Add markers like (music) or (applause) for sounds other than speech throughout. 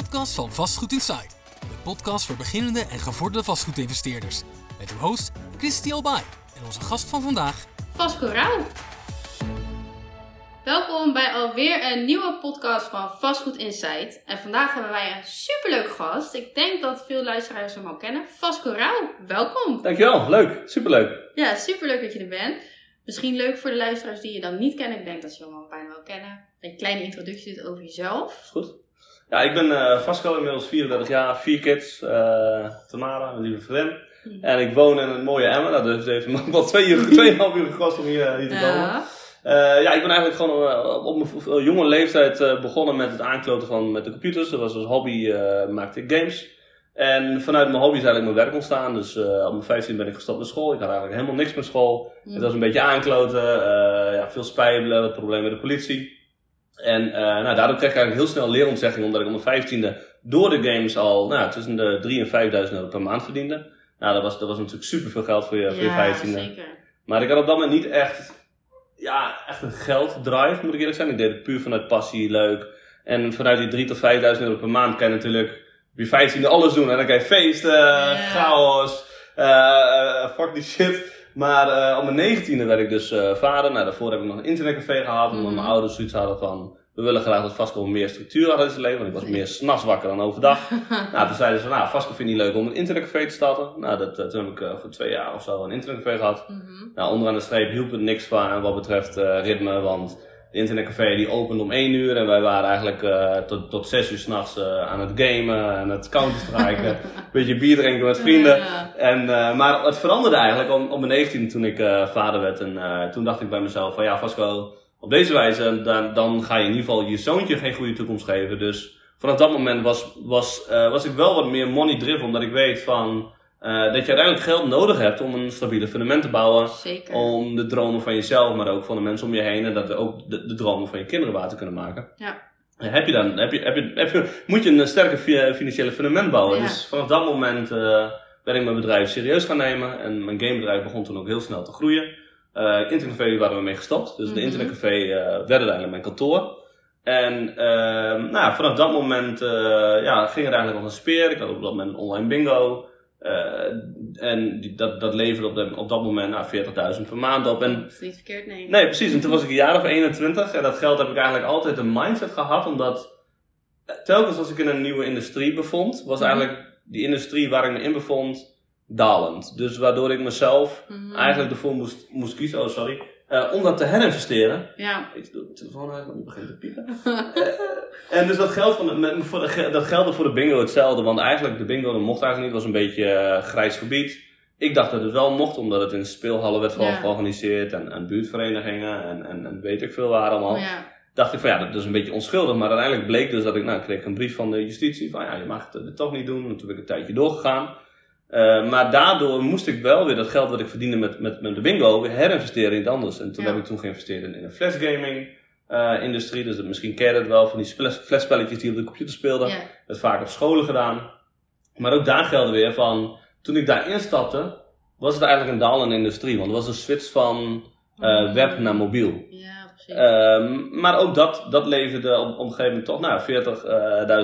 podcast van Vastgoed Insight. De podcast voor beginnende en gevorderde vastgoedinvesteerders. Met uw host Christy Albay en onze gast van vandaag... Vasco Rauw. Welkom bij alweer een nieuwe podcast van Vastgoed Insight. En vandaag hebben wij een superleuke gast. Ik denk dat veel luisteraars hem al kennen. Vasco Rauw, welkom. Dankjewel, leuk, superleuk. Ja, superleuk dat je er bent. Misschien leuk voor de luisteraars die je dan niet kennen. Ik denk dat ze je al bijna wel kennen. Een kleine introductie over jezelf. Is goed. Ja, ik ben eh Vasco, inmiddels 34 jaar, vier kids, eh Tamara, mijn lieve vriendin. Hm. En ik woon in het mooie Emmen. Nou, dus het heeft me wel twee uur, (laughs) tweeënhalf uur gekost om hier, hier te komen. Ja. Eh, ja, ik ben eigenlijk gewoon eh, op mijn jonge leeftijd eh, begonnen met het aankloten van met de computers. Dat was als hobby, eh, maakte ik games. En vanuit mijn hobby is eigenlijk mijn werk ontstaan. Dus eh op mijn 15 ben ik gestopt met school. Ik had eigenlijk helemaal niks met school. Hm. Het was een beetje aankloten, eh, ja, veel spijbelen, problemen met de politie. En eh, nou, daardoor kreeg ik eigenlijk heel snel leerontzegging, omdat ik om mijn 15e door de games al nou, tussen de 3.000 en 5.000 euro per maand verdiende. Nou, dat was, dat was natuurlijk super veel geld voor je, voor je Ja, 15e. zeker. Maar ik had op dat moment niet echt, ja, echt een gelddrive, moet ik eerlijk zijn. Ik deed het puur vanuit passie, leuk. En vanuit die 3.000 tot 5.000 euro per maand kan je natuurlijk op je 15e alles doen. En dan kan je feesten, chaos, eh, eh, fuck die shit. Maar eh, op mijn 19e werd ik dus eh, vader. Nou, daarvoor heb ik nog een internetcafé gehad. Omdat Mhm. mijn ouders zoiets hadden van... We willen graag dat Vasco meer structuur had in zijn leven. Want ik was meer s'nachts wakker dan overdag. (laughs) nou, toen zeiden ze van... Nou, Vasco vind je niet leuk om een internetcafé te starten. Nou, dat, eh, toen heb ik voor twee jaar of zo een internetcafé gehad. Nou, onderaan de streep hielp het niks van wat betreft ritme, want de internetcafé die opende om 1 uur en wij waren eigenlijk eh, tot, tot 6 uur s'nachts nachts aan het gamen, aan het counterstriken, (laughs) een beetje bier drinken met vrienden. Ja. En, eh, maar het veranderde eigenlijk om, om mijn 19 toen ik vader werd en toen dacht ik bij mezelf van ja Vasco, op deze wijze dan, dan ga je in ieder geval je zoontje geen goede toekomst geven. Dus vanaf dat moment was, was, was ik wel wat meer money driven, omdat ik weet van... eh, dat je uiteindelijk geld nodig hebt om een stabiele fundament te bouwen. Zeker. Om de dromen van jezelf, maar ook van de mensen om je heen. En dat we ook de, de dromen van je kinderen waar te kunnen maken. Ja. En Heb je dan, heb je, heb je, heb je, moet je een sterke fi- financiële fundament bouwen. Ja. Dus vanaf dat moment eh, ben ik mijn bedrijf serieus gaan nemen. En mijn gamebedrijf begon toen ook heel snel te groeien. Eh internetcafé waren we mee gestopt. Dus Mhm. de internetcafé eh werd uiteindelijk mijn kantoor. En ehm, nou, ja, vanaf dat moment eh, ja, ging het eigenlijk als een speer. Ik had op dat moment een online bingo. Eh, en die, dat, dat leverde op, de- op dat moment nou, 40.000 per maand op. En Dat is niet verkeerd, nee. Nee, precies. En toen was ik een jaar of 21. En dat geld heb ik eigenlijk altijd een mindset gehad. Omdat eh, telkens als ik in een nieuwe industrie bevond, was Mhm. eigenlijk die industrie waar ik me in bevond dalend. Dus waardoor ik mezelf Mhm. eigenlijk ervoor moest, moest kiezen, oh sorry, eh, om dat te herinvesteren. Ja. Ik doe de telefoon uit, want die begint te piepen. Eh, en dus dat geldt, van de, voor de, dat geldde voor de bingo hetzelfde. Want eigenlijk, de bingo dat mocht eigenlijk niet. Het was een beetje eh, grijs gebied. Ik dacht dat het wel mocht, omdat het in speelhallen werd Ja. georganiseerd. En, en buurtverenigingen en, en, en weet ik veel waar allemaal. ja. Dacht ik van ja, dat is een beetje onschuldig. Maar uiteindelijk bleek dus dat ik, nou, ik kreeg een brief van de justitie. Van ja, je mag het, dit toch niet doen. En toen ben ik een tijdje doorgegaan. Eh, maar daardoor moest ik wel weer dat geld wat ik verdiende met, met, met de bingo weer herinvesteren in iets anders. En toen Ja. heb ik toen geïnvesteerd in, in een flashgaming eh, industrie. Dus dat, misschien ken je het wel van die flashspelletjes die op de computer speelden. Ja. Dat vaak op scholen gedaan. Maar ook daar geldt weer van, toen ik daar instapte, was het eigenlijk een dalende industrie. Want het was een switch van eh, web naar mobiel. Ja, precies. Ehm, maar ook dat, dat leverde op, op een gegeven moment toch nou,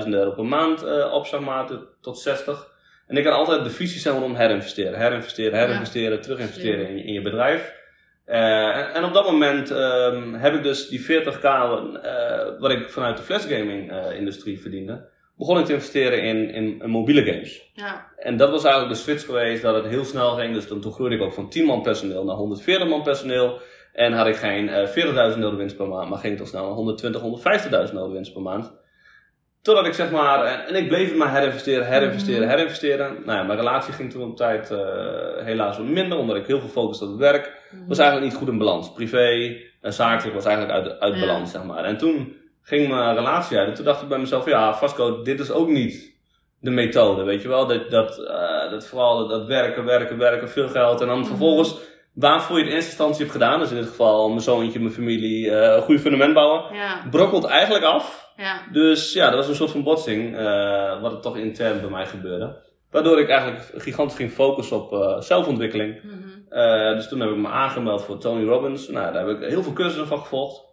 40.000 euro per maand op, zeg maar, tot 60. En ik had altijd de visie maar, om herinvesteren, herinvesteren, herinvesteren, teruginvesteren in, je- in je bedrijf. Eh, en, en op dat moment ehm, heb ik dus die 40k, eh, wat ik vanuit de flashgaming eh, industrie verdiende, begon ik te investeren in, in, in mobiele games. ja. En dat was eigenlijk de switch geweest, dat het heel snel ging. Dus toen, toen groeide ik ook van 10 man personeel naar 140 man personeel. En had ik geen eh 40.000 euro winst per maand, maar ging het al snel naar 120, 150.000 euro winst per maand. Totdat ik zeg maar, en, en ik bleef het maar herinvesteren, herinvesteren, Mhm. herinvesteren. Nou ja, mijn relatie ging toen op tijd eh, helaas wat minder, omdat ik heel veel focuste op het werk. Mhm. Was eigenlijk niet goed in balans. Privé en zakelijk was eigenlijk uit, uit Ja. balans, zeg maar. En toen ging mijn relatie uit. En toen dacht ik bij mezelf, ja, Vasco, dit is ook niet de methode, weet je wel. Dat, dat, eh, dat vooral dat, dat werken, werken, werken, veel geld. En dan Mhm. vervolgens, waarvoor je het in eerste instantie hebt gedaan, dus in dit geval mijn zoontje, mijn familie, eh, een goede fundament bouwen, Ja. brokkelt eigenlijk af. Ja. Dus ja, dat was een soort van botsing, eh, wat er toch intern bij mij gebeurde. Waardoor ik eigenlijk gigantisch ging focussen op eh, zelfontwikkeling. Mhm. Dus toen heb ik me aangemeld voor Tony Robbins. Nou, daar heb ik heel veel cursussen van gevolgd.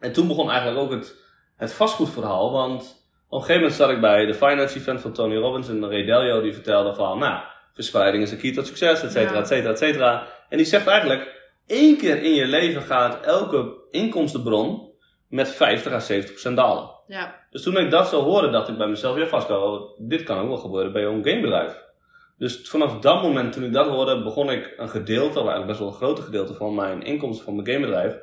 En toen begon eigenlijk ook het, het vastgoedverhaal. Want Op een gegeven moment zat ik bij de finance event van Tony Robbins en Ray Dalio die vertelde van, nou, verspreiding is een key tot succes, et cetera, Ja. et cetera, et cetera. En die zegt eigenlijk, één keer in je leven gaat elke inkomstenbron met 50 à 70 procent dalen. Ja. Dus toen ik dat zo hoorde, dacht ik bij mezelf, ja Vasco, dit kan ook wel gebeuren bij jouw gamebedrijf. Dus vanaf dat moment, toen ik dat hoorde, begon ik een gedeelte, of eigenlijk best wel een groot gedeelte van mijn inkomsten van mijn gamebedrijf,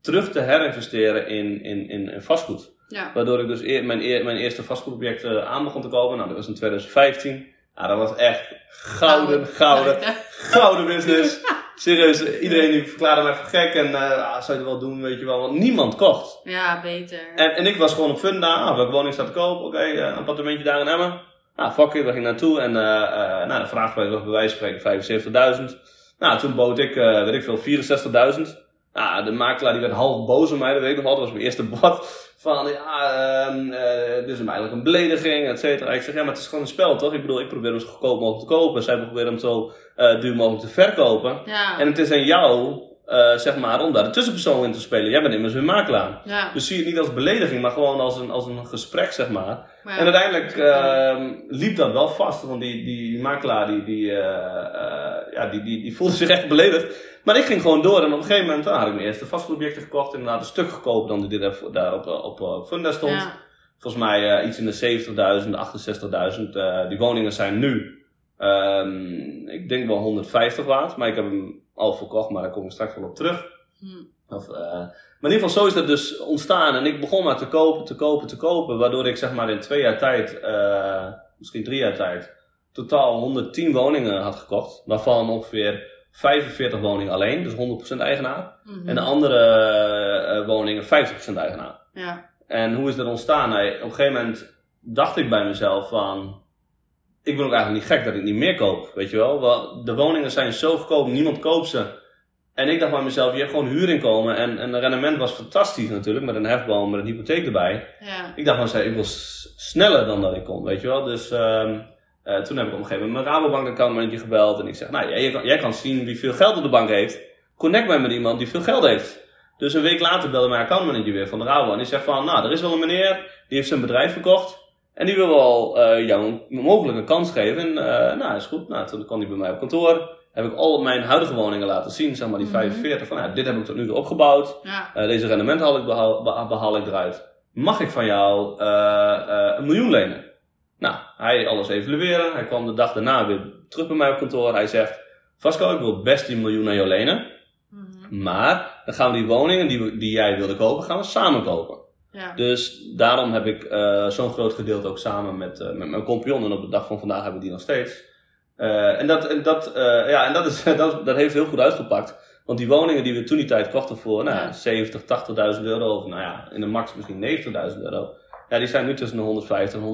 terug te herinvesteren in, in, in, in vastgoed. Ja. Waardoor ik dus eer- mijn, eer- mijn eerste vastgoedobject eh, aan begon te kopen. Nou, dat was in 2015. Ja, dat was echt gouden, gouden, gouden (laughs) business. (laughs) Serieus, iedereen die verklaarde mij voor gek en eh, ah, zou je het wel doen, weet je wel. Want niemand kocht. Ja, beter. En, en ik was gewoon op Funda, ah, welke woning staat te koop? Oké, eh, een appartementje daar in Emmen. Nou, fuck it, we gingen naartoe en eh, nou, de vraagprijs was bij wijze van spreken 75.000. Nou, toen bood ik, weet ik veel, 64.000. Nou, de makelaar die werd half boos op mij, dat weet ik nog altijd, dat was mijn eerste bod. Van, ja, ehm, eh, dit is hem eigenlijk een belediging, et cetera. Ik zeg, ja, maar het is gewoon een spel, toch? Ik bedoel, ik probeer hem zo goedkoop mogelijk te kopen. Zij proberen hem zo eh, duur mogelijk te verkopen. Ja. En het is aan jou, eh, zeg maar, om daar de tussenpersoon in te spelen. Jij bent immers hun makelaar. ja. Dus zie het niet als belediging, maar gewoon als een, als een gesprek, zeg maar. Maar En uiteindelijk ehm, liep dat wel vast, want die, die, makelaar die, die, eh, ja, die, die, die voelde zich echt beledigd. Maar ik ging gewoon door en op een gegeven moment ah, had ik mijn eerste vastgoedobjecten gekocht. Inderdaad een stuk goedkoper dan die daar op, op, op Funda stond. Ja. Volgens mij iets in de 70.000, 68.000. eh die woningen zijn nu, ehm, ik denk wel 150 waard. Maar ik heb hem al verkocht, maar daar kom ik straks wel op terug. Hm. Of, eh, maar in ieder geval, zo is dat dus ontstaan. En ik begon maar te kopen, te kopen, te kopen. Waardoor ik zeg maar in twee jaar tijd, eh, misschien drie jaar tijd, totaal 110 woningen had gekocht. Waarvan ongeveer 45 woningen alleen, dus 100% eigenaar. Mhm. En de andere eh, woningen 50% eigenaar. Ja. En hoe is dat ontstaan? Nou, op een gegeven moment dacht ik bij mezelf van... Ik ben ook eigenlijk niet gek dat ik niet meer koop, weet je wel. de woningen zijn zo goedkoop, niemand koopt ze. En ik dacht bij mezelf, je hebt gewoon huurinkomen. En, en het rendement was fantastisch natuurlijk, met een hefboom, met een hypotheek erbij. Ja. Ik dacht van ik wil sneller dan dat ik kon, weet je wel. Dus ehm, eh, toen heb ik op een gegeven moment mijn Rabobank accountmanager gebeld. En ik zeg, nou, jij, kan, jij kan zien wie veel geld op de bank heeft. Connect mij met iemand die veel geld heeft. Dus een week later belde mijn accountmanager weer van de Rabo. En die zegt van, nou, er is wel een meneer, die heeft zijn bedrijf verkocht. En die wil wel eh, jou een mogelijke kans geven. En eh, nou, is goed. Nou, toen kwam hij bij mij op kantoor. Heb ik al mijn huidige woningen laten zien, zeg maar die Mhm. 45. Van, nou, dit heb ik tot nu toe opgebouwd. Ja. Eh, deze rendement haal ik, behaal, beha- behaal ik eruit. Mag ik van jou een miljoen lenen? Nou, hij alles evalueren. Hij kwam de dag daarna weer terug bij mij op kantoor. Hij zegt, Vasco, ik wil best die miljoen aan jou lenen. Mhm. Maar dan gaan we die woningen die, die jij wilde kopen, gaan we samen kopen. Ja. Dus daarom heb ik eh, zo'n groot gedeelte ook samen met, eh, met mijn compagnon. En op de dag van vandaag hebben we die nog steeds. Eh, en dat, en dat, ja, en dat, is, (laughs) dat, dat heeft heel goed uitgepakt. Want die woningen die we toen die tijd kochten voor nou, Ja. 70, 80.000 euro. Of nou ja, in de max misschien 90.000 euro. Ja, die zijn nu tussen de 150 en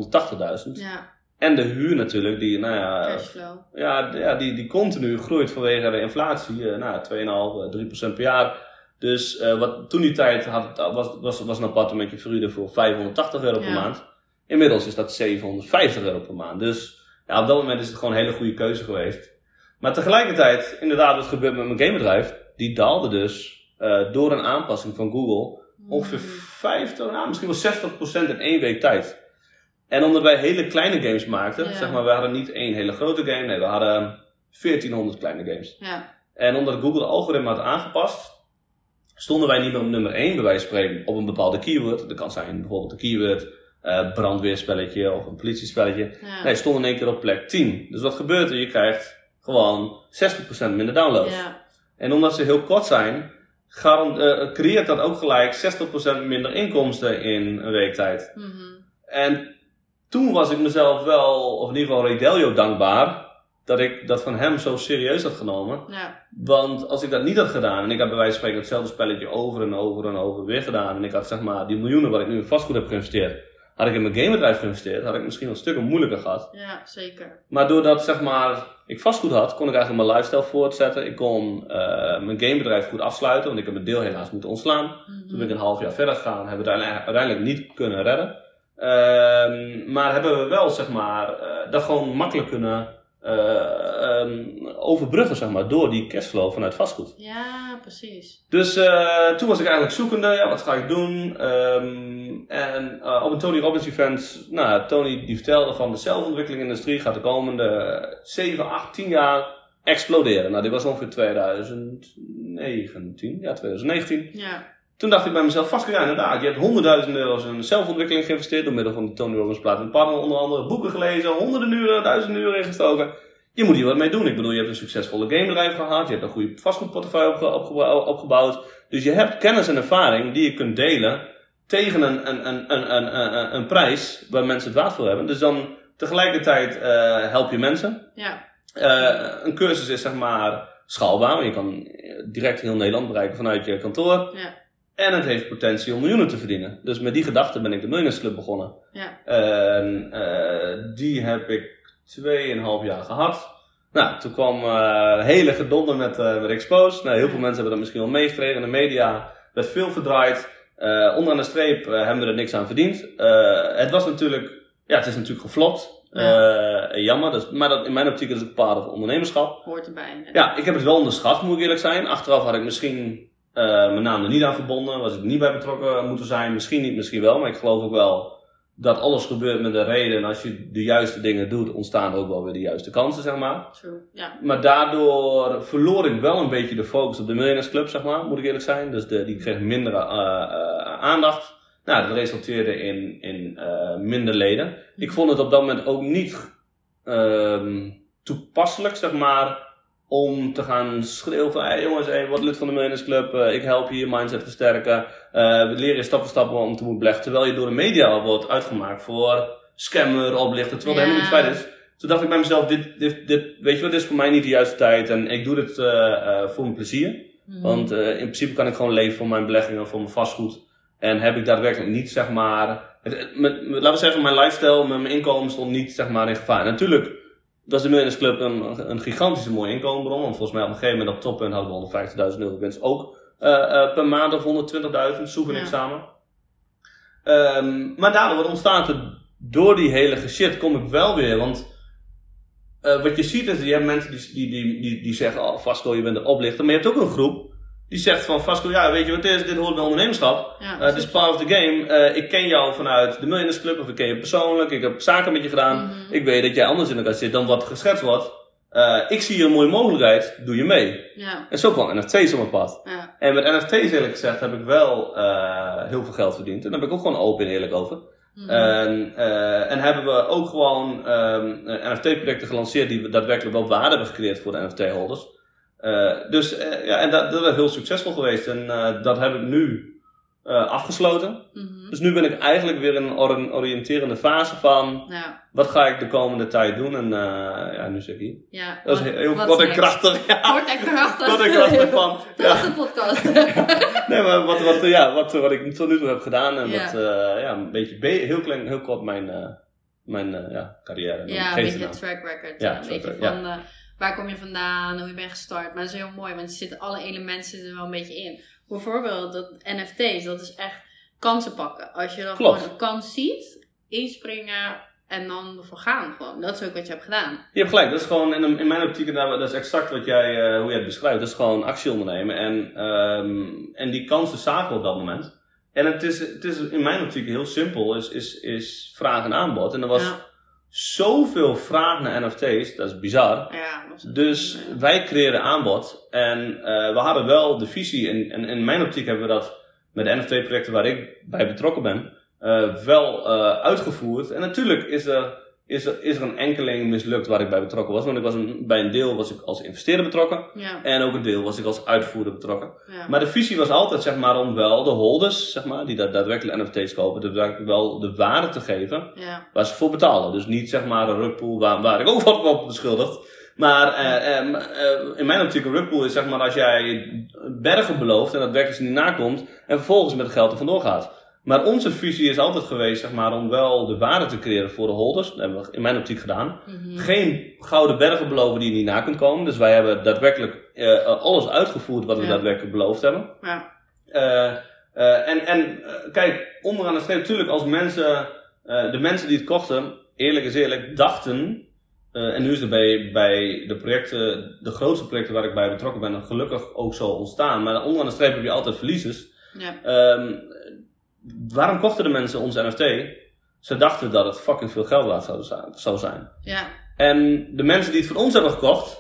180.000. Ja. En de huur natuurlijk, die, nou ja, Cashflow. ja, ja die, die continu groeit vanwege de inflatie. nou, 2,5, eh, 3% per jaar. Dus eh, wat toen die tijd had, was, was, was een appartementje verhuurder voor 580 euro per maand. Inmiddels is dat 750 euro per maand. Dus ja, op dat moment is het gewoon een hele goede keuze geweest. Maar tegelijkertijd, inderdaad, wat gebeurt met mijn gamebedrijf? Die daalde dus eh, door een aanpassing van Google ongeveer 50, nou, misschien wel 60% in één week tijd. En omdat wij hele kleine games maakten, Ja. zeg maar, we hadden niet één hele grote game, nee, we hadden 1400 kleine games. Ja. En omdat Google het algoritme had aangepast, stonden wij niet meer op nummer 1 bij wijze van spreken op een bepaalde keyword. Dat kan zijn bijvoorbeeld een keyword, eh brandweerspelletje of een politiespelletje. Ja. Nee, stonden in één keer op plek 10. Dus wat gebeurt er? Je krijgt gewoon 60% minder downloads. Ja. En omdat ze heel kort zijn, eh, creëert dat ook gelijk 60% minder inkomsten in een week tijd. Mhm. En toen was ik mezelf wel, of in ieder geval Redelio dankbaar, dat ik dat van hem zo serieus had genomen. Ja. Want als ik dat niet had gedaan, en ik had bij wijze van spreken hetzelfde spelletje over en over en over weer gedaan, en ik had zeg maar die miljoenen wat ik nu in vastgoed heb geïnvesteerd, had ik in mijn gamebedrijf geïnvesteerd, had ik misschien een stuk moeilijker gehad. Ja, zeker. Maar doordat zeg maar, ik vastgoed had, kon ik eigenlijk mijn lifestyle voortzetten. Ik kon eh, mijn gamebedrijf goed afsluiten, want ik heb mijn deel helaas moeten ontslaan. Mhm. Toen ben ik een half jaar verder gegaan, hebben we het uiteindelijk- niet kunnen redden. Ehm, maar hebben we wel zeg maar, eh, dat gewoon makkelijk kunnen eh, ehm, overbruggen, zeg maar, door die cashflow vanuit vastgoed. Ja, precies. Dus eh, toen was ik eigenlijk zoekende, ja, wat ga ik doen? Ehm, en eh, op een Tony Robbins event, nou, Tony die vertelde van de zelfontwikkelingindustrie gaat de komende 7, 8, 10 jaar exploderen. Nou, dit was ongeveer 2019, ja, 2019. Ja. Toen dacht ik bij mezelf, vast ja, inderdaad, je hebt honderdduizenden euro's in zelfontwikkeling geïnvesteerd door middel van de Tony Robbins Platinum Partner onder andere, boeken gelezen, honderden uren, duizenden uren ingestoken. Je moet hier wat mee doen. Ik bedoel, je hebt een succesvolle gamebedrijf gehad, je hebt een goede vastgoedportefeuille opge opge opgebouwd. Dus je hebt kennis en ervaring die je kunt delen tegen een, een, een, een, een, een, een prijs waar mensen het waard voor hebben. Dus dan tegelijkertijd uh, help je mensen. Ja. Uh, een cursus is zeg maar schaalbaar. Je kan direct heel Nederland bereiken vanuit je kantoor. Ja. En het heeft potentie om miljoenen te verdienen. Dus met die gedachte ben ik de Millionaires Club begonnen. Ja. En uh, die heb ik 2,5 jaar gehad. Nou, toen kwam uh, hele gedonder met, uh, met Expose. Nou, heel veel mensen hebben dat misschien wel meegekregen. In de media werd veel verdraaid. Uh, onderaan de streep hebben we er niks aan verdiend. het was natuurlijk, ja, het is natuurlijk geflopt. Ja. jammer, dus, maar dat, in mijn optiek is het part of ondernemerschap. Hoort erbij. Hè? Ja, ik heb het wel onderschat, moet ik eerlijk zijn. Achteraf had ik misschien mijn naam er niet aan verbonden. Was ik niet bij betrokken moeten zijn. Misschien niet, misschien wel. Maar ik geloof ook wel dat alles gebeurt met een reden. En als je de juiste dingen doet, ontstaan ook wel weer de juiste kansen, zeg maar. True, ja. Maar daardoor verloor ik wel een beetje de focus op de Millionaires Club, zeg maar, moet ik eerlijk zijn. Dus de, die kreeg minder uh, uh, aandacht. Nou, dat resulteerde in, in uh, minder leden. Ik vond het op dat moment ook niet toepasselijk, zeg maar, om te gaan schreeuwen van, hey jongens, hey, wat lid van de Millionaires Club, uh, ik help je je mindset versterken. Uh, we leren je stap voor stap om te moeten beleggen. Terwijl je door de media wordt uitgemaakt voor scammer, oplichter, terwijl dat helemaal niet feit is. Toen dacht ik bij mezelf, dit, dit, dit, weet je wat, dit is voor mij niet de juiste tijd en ik doe dit uh, voor mijn plezier. Mm. Want in principe kan ik gewoon leven voor mijn beleggingen, voor mijn vastgoed. En heb ik daadwerkelijk niet, zeg maar, met, met, laten we zeggen, mijn lifestyle, mijn inkomen stond niet, zeg maar, in gevaar. Natuurlijk, was de Millionaires Club een, een gigantische mooie inkomenbron. Want volgens mij op een gegeven moment op toppunt hadden we 150.000 euro winst ook uh, uh, per maand of 120.000, zoeken ik Ja. samen. Um, maar daardoor ontstaat er, door die hele shit kom ik wel weer, want uh, wat je ziet is, je hebt mensen die, die, die, die, die zeggen, oh Vasco, je bent een oplichter. Maar je hebt ook een groep die zegt van, Vasco, ja, weet je wat het is, dit hoort bij ondernemerschap. Ja, Uh, dit is part of the game. Uh, ik ken jou vanuit de Millionaires Club, of ik ken je persoonlijk. Ik heb zaken met je gedaan. Mhm. Ik weet dat jij anders in elkaar zit dan wat geschetst wordt. Uh, ik zie hier een mooie mogelijkheid, doe je mee. Ja. En zo kwam NFT's op mijn pad. Ja. En met NFT's eerlijk gezegd heb ik wel heel veel geld verdiend. En daar ben ik ook gewoon open en eerlijk over. Mhm. En, en hebben we ook gewoon um, NFT-projecten gelanceerd die daadwerkelijk wel waarde hebben gecreëerd voor de NFT-holders. Uh, dus uh, ja, en dat, dat is heel succesvol geweest. En uh, dat heb ik nu afgesloten. Mhm. Dus nu ben ik eigenlijk weer in een or oriënterende fase van Ja. wat ga ik de komende tijd doen. En ja, nu zeg ik hier. Ja. Dat is heel kort en krachtig. (laughs) Ja. Kort en krachtig. Kort en krachtig (laughs) van. Dat Ja. de podcast. (laughs) Nee, maar wat, wat, ja, wat, wat ik tot nu toe heb gedaan. En wat, ja, een beetje, be- heel klein, heel kort mijn, mijn ja, carrière. ja, een beetje track record. Ja, een beetje van eh, waar kom je vandaan, hoe je bent gestart. Maar dat is heel mooi, want er zitten alle elementen er wel een beetje in. Bijvoorbeeld dat NFT's, dat is echt kansen pakken. Als je dan Klopt. gewoon een kans ziet, inspringen en dan ervoor gaan gewoon. Dat is ook wat je hebt gedaan. Je hebt gelijk, dat is gewoon in, in mijn optiek, dat is exact wat jij, uh, hoe jij het beschrijft. Dat is gewoon actie ondernemen en, um, en die kansen zagen we op dat moment. En het is, het is in mijn optiek heel simpel, is, is, is vraag en aanbod. En er was Ja. Zoveel vraag naar NFT's, dat is bizar. Ja, dat is- Dus wij creëren aanbod en uh, we hadden wel de visie, en, en in mijn optiek hebben we dat met de NFT-projecten waar ik bij betrokken ben, uh, wel uh, uitgevoerd. En natuurlijk is er, is, er, is er een enkeling mislukt waar ik bij betrokken was, want ik was een, bij een deel was ik als investeerder betrokken Ja, en ook een deel was ik als uitvoerder betrokken. ja. Maar de visie was altijd zeg maar om wel de holders, zeg maar, die da- daadwerkelijk NFT's kopen, daadwerkelijk wel de waarde te geven ja. waar ze voor betalen. Dus niet zeg maar een rugpool waar, waar ik ook (laughs) wat op beschuldigd. Maar eh, eh, eh, in mijn optiek een rugpool is zeg maar als jij bergen belooft en dat werkelijk niet nakomt en vervolgens met het geld er vandoor gaat. Maar onze visie is altijd geweest zeg maar, om wel de waarde te creëren voor de holders. Dat hebben we in mijn optiek gedaan. Mhm. Geen gouden bergen beloven die je niet na kunt komen. Dus wij hebben daadwerkelijk eh, alles uitgevoerd wat we Ja. daadwerkelijk beloofd hebben. Ja, Eh, eh, en en kijk, onderaan de streep, natuurlijk, als mensen, de mensen die het kochten, eerlijk is eerlijk, dachten en nu is er bij, bij de projecten, de grootste projecten waar ik bij betrokken ben, gelukkig ook zo ontstaan. Maar onderaan de streep heb je altijd verliezers. Ja. Ehm, waarom kochten de mensen onze NFT? Ze dachten dat het fucking veel geld waard zou zijn. Zou zijn. Ja. En de mensen die het van ons hebben gekocht,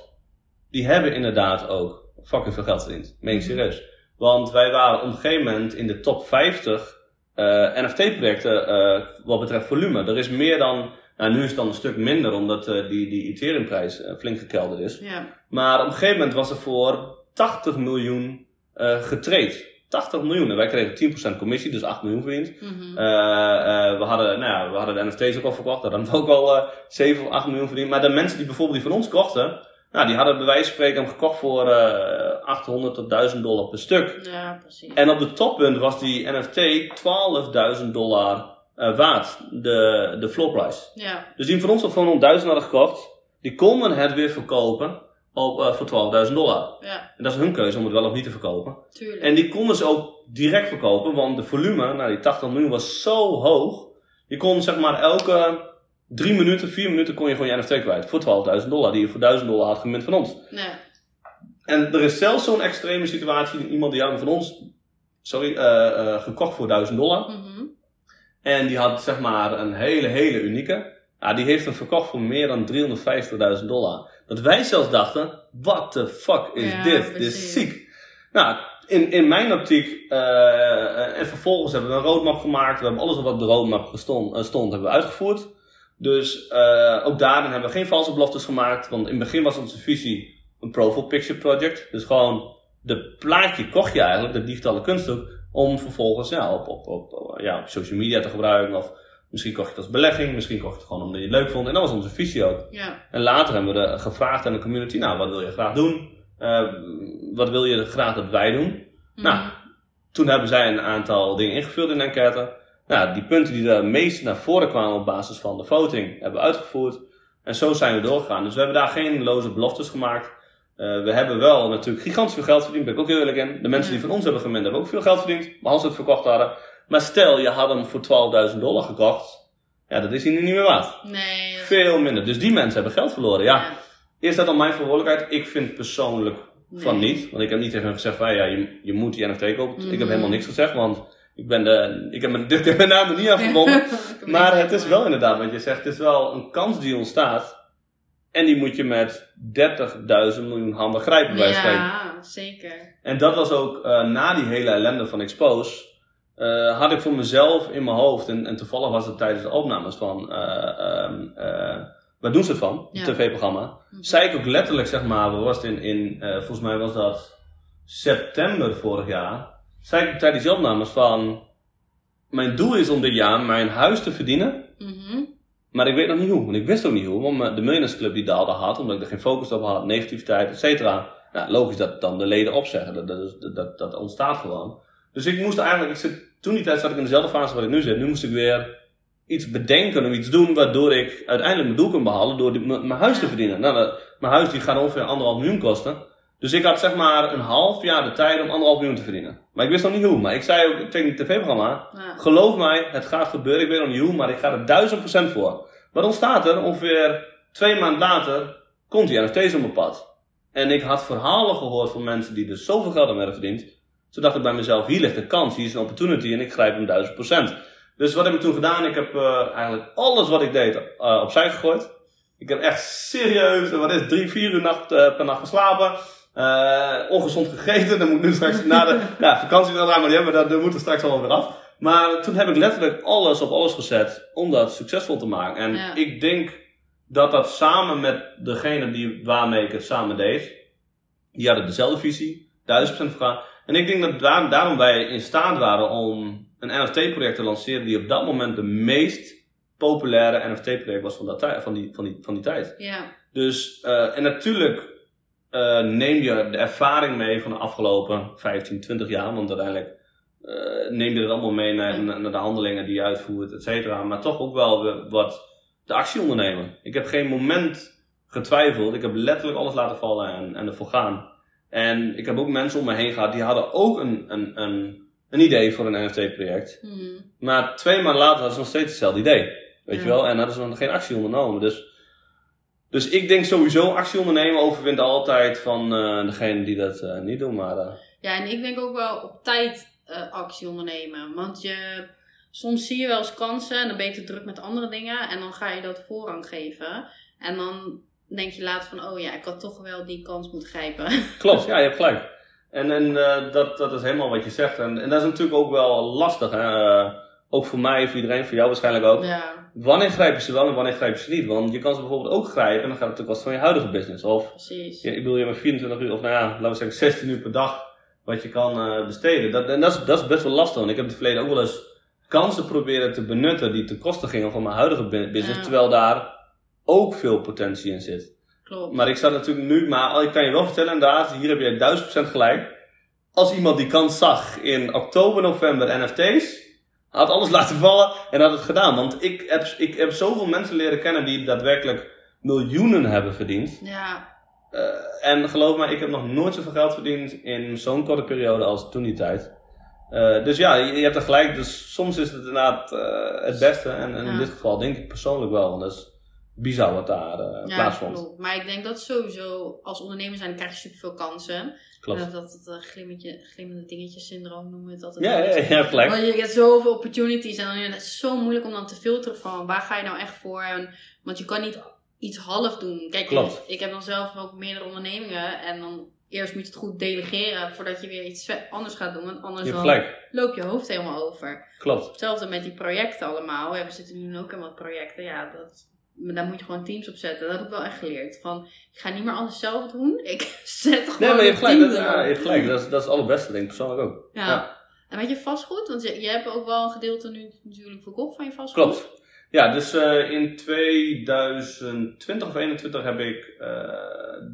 die hebben inderdaad ook fucking veel geld verdiend. Meen ik serieus. Want wij waren op een gegeven moment in de top 50 eh, NFT-projecten eh, wat betreft volume. Er is meer dan, nou nu is het dan een stuk minder omdat eh, die, die Ethereum-prijs flink gekelderd is. Ja. Maar op een gegeven moment was er voor 80 miljoen getraind. 80 miljoen. En wij kregen 10% commissie, dus 8 miljoen verdiend. Mhm. Eh, eh, we, hadden, nou ja, we hadden de NFT's ook al verkocht. Daar hadden we ook al eh 7 of 8 miljoen verdiend. Maar de mensen die bijvoorbeeld die van ons kochten, nou, die hadden bij wijze van spreken hem gekocht voor eh 800 tot 1000 dollar per stuk. ja, precies. En op de toppunt was die NFT 12.000 dollar waard, de, de floor price. Ja. Dus die van ons al van 1000 hadden gekocht, die konden het weer verkopen op, eh, voor 12.000 dollar. Ja, En dat is hun keuze om het wel of niet te verkopen. tuurlijk. En die konden ze ook direct verkopen, want de volume, nou die 80 miljoen was zo hoog. Je kon zeg maar elke drie minuten, vier minuten kon je gewoon je NFT kwijt. Voor 12.000 dollar, die je voor 1000 dollar had gemunt van ons. Ja. En er is zelfs zo'n extreme situatie, iemand die had van ons, sorry, eh, eh, gekocht voor 1000 dollar. Mhm. En die had zeg maar een hele, hele unieke. Ja, die heeft hem verkocht voor meer dan 350.000 dollar. Dat wij zelfs dachten, what the fuck is Ja, dit? Dit is ziek. Nou, in, in mijn optiek, eh, en vervolgens hebben we een roadmap gemaakt. We hebben alles wat op de roadmap gestond, eh, stond, hebben we uitgevoerd. Dus eh, ook daarin hebben we geen valse beloftes gemaakt. Want in het begin was onze visie een profile picture project. Dus gewoon de plaatje kocht je eigenlijk, de digitale kunsthoek, om vervolgens ja, op, op, op, ja, op social media te gebruiken. Of misschien kocht je het als belegging, misschien kocht je het gewoon omdat je het leuk vond. En dat was onze visie ook. Ja. En later hebben we gevraagd aan de community, nou, wat wil je graag doen? Eh, wat wil je graag dat wij doen? Nou, Mhm. toen hebben zij een aantal dingen ingevuld in de enquête. Nou, die punten die er meest naar voren kwamen op basis van de voting, hebben we uitgevoerd. En zo zijn we doorgegaan. Dus we hebben daar geen loze beloftes gemaakt. Eh, we hebben wel natuurlijk gigantisch veel geld verdiend, ben ik ook heel eerlijk in. De mensen die van ons hebben gemend hebben ook veel geld verdiend, maar als ze het verkocht hadden. Maar stel, je had hem voor 12.000 dollar gekocht. Ja, dat is hij nu niet meer waard. Nee. Veel minder. Dus die mensen hebben geld verloren. Ja, ja. is dat dan mijn verantwoordelijkheid? Ik vind persoonlijk van niet. Want ik heb niet tegen gezegd van ja, je, je moet die NFT kopen. Ik Mhm. heb helemaal niks gezegd, want ik ben de, ik heb mijn, (laughs) ik heb mijn naam er niet aan verbonden. (laughs) maar het is wel inderdaad wat je zegt. Het is wel een kans die ontstaat. En die moet je met 30.000 miljoen handen grijpen bij. Ja, zeker. En dat was ook eh, na die hele ellende van Expose. Eh, had ik voor mezelf in mijn hoofd, en, en toevallig was het tijdens de opnames van eh, ehm, eh, Waar doen ze het van? Ja. Het tv-programma. Mhm. Zei ik ook letterlijk, zeg maar, was het in, in volgens mij was dat september vorig jaar. Zei ik tijdens die opnames van, mijn doel is om dit jaar mijn huis te verdienen. Mhm. Maar ik weet nog niet hoe, want ik wist ook niet hoe. Want de Millionaires Club die daalde hard, omdat ik er geen focus op had, negativiteit, et cetera. Nou, logisch dat dan de leden opzeggen, dat, dat, dat, dat ontstaat gewoon. Dus ik moest eigenlijk, ik zit, toen die tijd zat ik in dezelfde fase waar ik nu zit. Nu moest ik weer iets bedenken of iets doen waardoor ik uiteindelijk mijn doel kan behalen door die- mijn huis te verdienen. Nou, dat- mijn huis die gaat ongeveer anderhalf miljoen kosten. Dus ik had zeg maar een half jaar de tijd om anderhalf miljoen te verdienen. Maar ik wist nog niet hoe. Maar ik zei ook tegen het tv-programma, Ja. Geloof mij, het gaat gebeuren. Ik weet nog niet hoe, maar ik ga er duizend procent voor. Maar dan staat er ongeveer twee maanden later, komt die NFT's op mijn pad. En ik had verhalen gehoord van mensen die er zoveel geld aan hebben verdiend. Toen dacht ik bij mezelf, hier ligt een kans, hier is een opportunity en ik grijp hem duizend procent. Dus wat heb ik toen gedaan? Ik heb eh, eigenlijk alles wat ik deed eh, opzij gegooid. Ik heb echt serieus, wat is drie, vier uur nacht, eh, per nacht geslapen. Eh, ongezond gegeten, dan moet ik nu straks na de (laughs) ja, vakantie wel maar die hebben dat moet er straks allemaal weer af. Maar toen heb ik letterlijk alles op alles gezet om dat succesvol te maken. En Ja. ik denk dat dat samen met degene die, waarmee ik het samen deed, die hadden dezelfde visie, duizend procent vergaan. En ik denk dat daar, daarom wij in staat waren om een NFT-project te lanceren die op dat moment de meest populaire NFT-project was van, dat van, die, van, die, van die tijd. Ja. Dus, eh, en natuurlijk eh, neem je de ervaring mee van de afgelopen 15, 20 jaar, want uiteindelijk eh, neem je het allemaal mee naar, naar de handelingen die je uitvoert, et cetera. Maar toch ook wel wat de actie ondernemen. Ik heb geen moment getwijfeld. Ik heb letterlijk alles laten vallen en, en ervoor gaan. En ik heb ook mensen om me heen gehad die hadden ook een, een, een, een idee voor een NFT-project. Mhm. Maar twee maanden later hadden ze nog steeds hetzelfde idee. Weet Ja. je wel? En hadden ze nog geen actie ondernomen. Dus Dus ik denk sowieso actie ondernemen overwint altijd van eh, degene die dat eh, niet doen. Maar eh, Ja, en ik denk ook wel op tijd actie ondernemen. Want je, soms zie je wel eens kansen en dan ben je te druk met andere dingen. En dan ga je dat voorrang geven. En dan denk je later van, oh ja, ik had toch wel die kans moeten grijpen. (laughs) klopt, ja, je hebt gelijk. En, en eh, dat, dat is helemaal wat je zegt. En, en dat is natuurlijk ook wel lastig. Hè? Eh, ook voor mij, voor iedereen, voor jou waarschijnlijk ook. ja, Wanneer grijpen ze wel en wanneer grijpen ze niet? Want je kan ze bijvoorbeeld ook grijpen en dan gaat het natuurlijk kosten van je huidige business. Of precies. Ja, ik bedoel, je hebt maar 24 uur, of nou ja, laten we zeggen 16 uur per dag wat je kan eh, besteden. Dat, en dat is, dat is best wel lastig. Want ik heb in het verleden ook wel eens kansen proberen te benutten die ten koste gingen van mijn huidige bu- business. Ja. Terwijl daar ook veel potentie in zit. Klopt. Maar ik zou natuurlijk nu, maar ik kan je wel vertellen inderdaad, hier heb je 1000% gelijk. Als iemand die kans zag in oktober, november NFT's, had alles (laughs) laten vallen en had het gedaan. Want ik heb, ik heb zoveel mensen leren kennen die daadwerkelijk miljoenen hebben verdiend. Ja, Eh, en geloof me, ik heb nog nooit zoveel geld verdiend in zo'n korte periode als toen die tijd. Eh, dus ja, je, je hebt er gelijk. Dus soms is het inderdaad eh, het beste. En, en in dit geval denk ik persoonlijk wel. Want dat is bizar wat daar eh, ja plaatsvond. klopt. Maar ik denk dat sowieso, als ondernemer zijn, krijg je superveel kansen. Klopt. En dat het uh, glimmetje, glimmende dingetjes syndroom noemen we het altijd. Ja, ja, ja, gelijk. Want je hebt zoveel opportunities en dan is het zo moeilijk om dan te filteren van waar ga je nou echt voor. En, want je kan niet iets half doen. Kijk, Klopt. ik heb dan zelf ook meerdere ondernemingen en dan eerst moet je het goed delegeren voordat je weer iets anders gaat doen. Want anders dan loop je hoofd helemaal over. Klopt. Hetzelfde met die projecten allemaal. We zitten nu ook in wat projecten. Ja, dat, maar daar moet je gewoon teams op zetten. Dat heb ik wel echt geleerd. Van, ik ga niet meer alles zelf doen. Ik (laughs) zet gewoon Nee, maar je hebt gelijk. team Dat, ja, je hebt gelijk. Dat, is, dat is het allerbeste, denk ik persoonlijk ook. Ja. Ja. En weet je vastgoed? Want je, je hebt ook wel een gedeelte nu natuurlijk verkocht van je vastgoed. Klopt. Ja, dus eh, in 2020 of 2021 heb ik eh,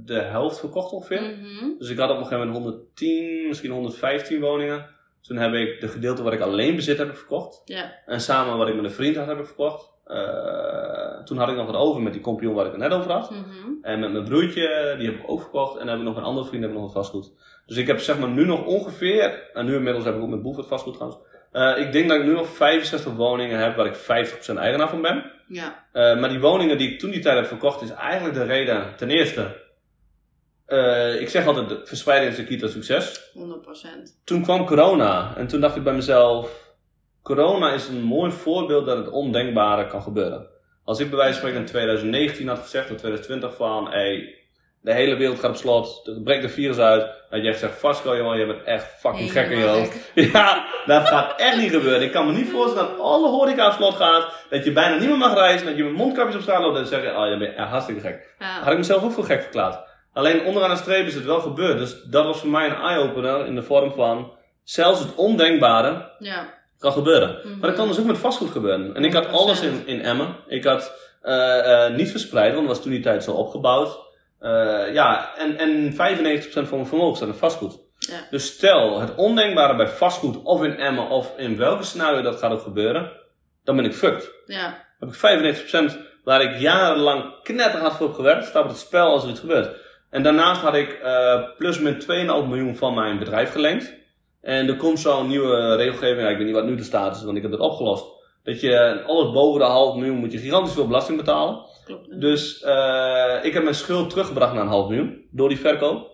de helft verkocht ongeveer. Mhm. Dus ik had op een gegeven moment 110, misschien 115 woningen. Toen heb ik de gedeelte wat ik alleen bezit heb ik verkocht. Ja, En samen wat ik met een vriend had heb ik verkocht. Eh, toen had ik nog wat over met die compagnon waar ik het net over had. Mhm. En met mijn broertje, die heb ik ook verkocht. En dan heb ik nog een andere vriend, heb ik nog wat vastgoed. Dus ik heb zeg maar nu nog ongeveer, en nu inmiddels heb ik ook met Boeford vastgoed trouwens. Eh, ik denk dat ik nu nog 65 woningen heb waar ik 50% eigenaar van ben. ja, Eh, maar die woningen die ik toen die tijd heb verkocht, is eigenlijk de reden. Ten eerste, ik zeg altijd, verspreiding is de key tot succes. 100%. Toen kwam corona en toen dacht ik bij mezelf, corona is een mooi voorbeeld dat het ondenkbare kan gebeuren. Als ik bij wijze van spreken in 2019 had gezegd, of 2020 van, hey, de hele wereld gaat op slot, er breekt een virus uit, dat echt zegt, Vasco jongen, je bent echt fucking gek in je hoofd. (laughs) Ja, dat gaat echt niet gebeuren. Ik kan me niet voorstellen dat alle horeca op slot gaat, dat je bijna niet meer mag reizen, dat je met mondkapjes op straat loopt en zeggen, oh, je bent echt hartstikke gek. Had ik mezelf ook voor gek verklaard. Alleen onderaan de streep is het wel gebeurd. Dus dat was voor mij een eye-opener in de vorm van zelfs het ondenkbare ja, kan gebeuren. Mhm. Maar dat kan dus ook met vastgoed gebeuren. En ik had 100%. alles in, in Emmen. Ik had eh, eh, niet verspreid, want dat was toen die tijd zo opgebouwd. Eh, ja, en, en 95% van mijn vermogen staat in vastgoed. Ja. Dus stel het ondenkbare bij vastgoed, of in Emmen, of in welke scenario dat gaat ook gebeuren, dan ben ik fucked ja, heb ik 95% waar ik jarenlang knetterhard voor heb gewerkt, staat op het spel als er iets gebeurt. En daarnaast had ik plus min 2,5 miljoen van mijn bedrijf geleend. En er komt zo'n nieuwe regelgeving, ja, ik weet niet wat nu de status is, want ik heb dat opgelost. Dat je alles boven de half miljoen moet je gigantisch veel belasting betalen. klopt. Dus eh, ik heb mijn schuld teruggebracht naar een half miljoen door die verkoop.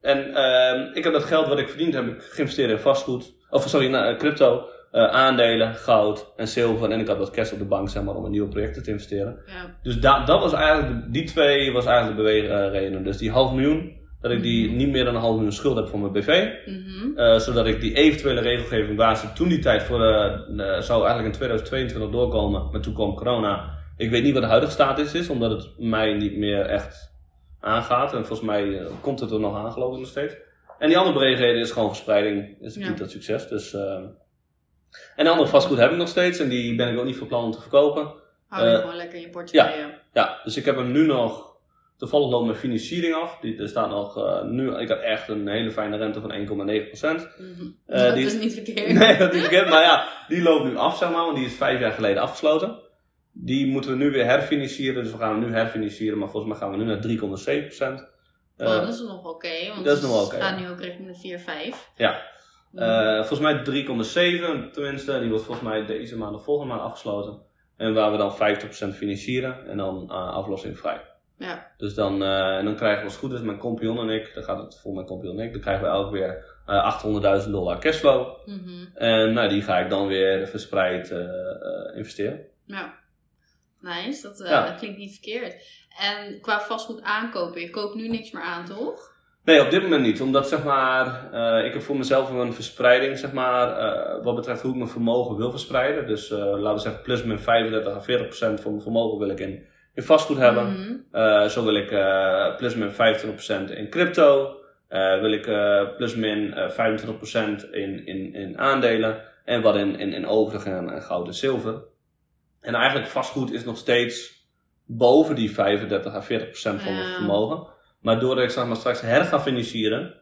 En eh, ik heb dat geld wat ik verdiend heb, ik geïnvesteerd in vastgoed. Of sorry, naar eh, crypto, eh, aandelen, goud en zilver. En ik had wat cash op de bank zeg maar, om in nieuwe projecten te investeren. Ja, Dus da dat was eigenlijk, de- die twee was eigenlijk de beweegreden. Dus die half miljoen, dat ik die niet meer dan een half miljoen schuld heb voor mijn BV. mhm. Eh, zodat ik die eventuele regelgeving waar ze toen die tijd voor eh, eh, zou eigenlijk in 2022 doorkomen. Maar toen kwam corona. Ik weet niet wat de huidige status is, omdat het mij niet meer echt aangaat. En volgens mij komt het er nog aan, geloof ik nog steeds. En die andere beweegreden is gewoon verspreiding. Is Ja. key tot succes. Dus, eh, en de andere vastgoed heb ik nog steeds. En die ben ik ook niet van plan om te verkopen. Hou je gewoon lekker in je portefeuille. Ja, dus ik heb hem nu nog. Toevallig loopt mijn financiering af. Die, er staat nog eh, nu. Ik had echt een hele fijne rente van 1,9%. Mhm. Eh, dat die- is niet verkeerd. (laughs) Nee, dat is verkeerd. Maar ja, die loopt nu af, zeg maar. Want die is vijf jaar geleden afgesloten. Die moeten we nu weer herfinancieren. Dus we gaan hem nu herfinancieren. Maar volgens mij gaan we nu naar 3,7%. Oh, Eh, dat is nog oké. want dat is nog oké, gaat ja. nu ook richting de 4, 5. Ja. eh, volgens mij 3,7 tenminste. Die wordt volgens mij deze maand of volgende maand afgesloten. En waar we dan 50% financieren. En dan eh aflossing vrij. Ja. Dus dan, eh, en dan krijgen we als het goed is, mijn compagnon en ik, dan gaat het voor mijn compagnon en ik, dan krijgen we elk weer eh 800.000 dollar cashflow. Mhm. En nou, die ga ik dan weer verspreid eh, investeren. Ja. Nice, dat klinkt niet verkeerd. En qua vastgoed aankopen, je koopt nu niks meer aan, toch? Nee, op dit moment niet. Omdat zeg maar, ik heb voor mezelf een verspreiding, zeg maar, wat betreft hoe ik mijn vermogen wil verspreiden. Dus laten we zeggen, plus min 35 à 40 procent van mijn vermogen wil ik in, in vastgoed hebben. Mhm. Eh, zo wil ik eh, plus min 25% in crypto. Eh, wil ik plus min eh, 25% in, in, in aandelen. En wat in, in, in overigen en, en goud en zilver. En eigenlijk vastgoed is nog steeds boven die 35 à 40% van mijn Ja. vermogen. Maar doordat ik zeg maar, straks her ga financieren,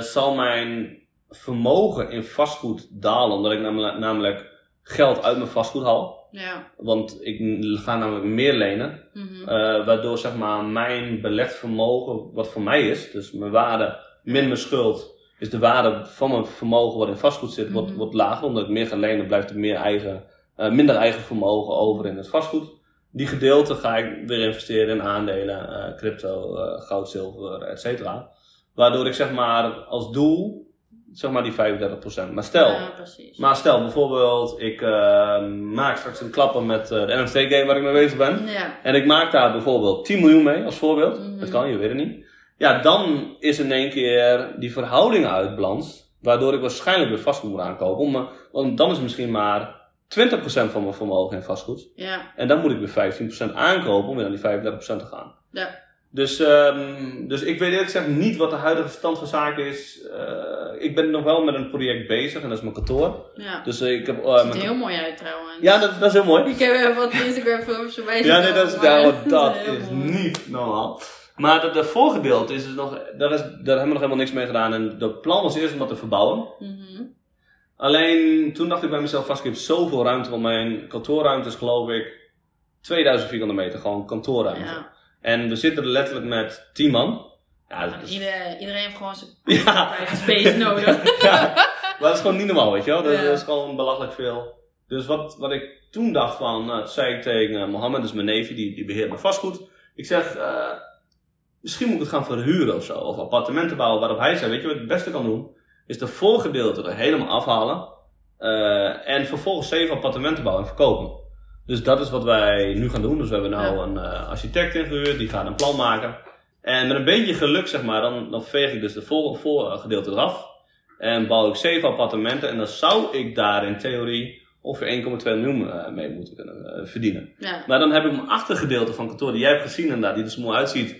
zal mijn vermogen in vastgoed dalen. Omdat ik namelijk, namelijk geld uit mijn vastgoed haal. Ja. Want ik ga namelijk meer lenen. Mhm. Eh, waardoor zeg maar mijn belegd vermogen, wat voor mij is, dus mijn waarde min mijn schuld, is de waarde van mijn vermogen wat in vastgoed zit, Mhm. wordt lager. Omdat ik meer ga lenen, blijft er meer eigen, eh, minder eigen vermogen over in het vastgoed. Die gedeelte ga ik weer investeren in aandelen, eh, crypto, goud, zilver, et cetera. Waardoor ik zeg maar als doel, zeg maar die 35%. Maar stel, Ja, maar stel bijvoorbeeld, ik eh, maak straks een klapper met eh, de NFT game waar ik mee bezig ben. Ja. En ik maak daar bijvoorbeeld 10 miljoen mee als voorbeeld. Mhm. Dat kan, je weet het niet. Ja, dan is in één keer die verhouding uitbalans. Waardoor ik waarschijnlijk weer vastgoed moet aankopen. Want dan is misschien maar 20% van mijn vermogen in vastgoed. Ja. En dan moet ik weer 15% aankopen om weer naar die 35% te gaan. Ja. Dus, ehm, dus ik weet eerlijk gezegd niet wat de huidige stand van zaken is. Eh, ik ben nog wel met een project bezig en dat is mijn kantoor. Ja. Dus eh, ik heb... eh, Ziet er heel mooi uit trouwens. Ja, dat, dat is heel mooi. Ik heb even wat Instagram filmpjes voorbij Ja, nee, dat is, maar nou, (laughs) dat is niet normaal. Maar dat de voorgedeelte is dus nog, daar, is, daar hebben we nog helemaal niks mee gedaan. En de plan was eerst om dat te verbouwen. Mhm. Alleen toen dacht ik bij mezelf vast, ik heb zoveel ruimte, want mijn kantoorruimte is geloof ik 2000 vierkante meter, gewoon kantoorruimte. Ja. En we zitten er letterlijk met 10 man. Ja, dat is, Iedereen, iedereen heeft gewoon zijn (laughs) ja, space nodig. (laughs) ja, maar dat is gewoon niet normaal, weet je wel. Dat, Ja. is gewoon belachelijk veel. Dus wat, wat ik toen dacht van, nou, zei ik tegen eh, Mohammed, dus mijn neefje, die, die beheert mijn vastgoed. Ik zeg, eh, misschien moet ik het gaan verhuren of zo, of appartementen bouwen. Waarop hij zei, weet je wat ik het beste kan doen? Is de voorgedeelte er helemaal afhalen. en vervolgens zeven appartementen bouwen en verkopen. Dus dat is wat wij nu gaan doen. Dus we hebben nu Ja. een eh, architect ingehuurd, die gaat een plan maken. En met een beetje geluk, zeg maar, dan, dan veeg ik dus de voor, voorgedeelte eraf. En bouw ik zeven appartementen. En dan zou ik daar in theorie ongeveer 1,2 miljoen eh, mee moeten kunnen eh, verdienen. Ja. Maar dan heb ik mijn achtergedeelte van kantoor, die jij hebt gezien inderdaad, die er zo mooi uitziet.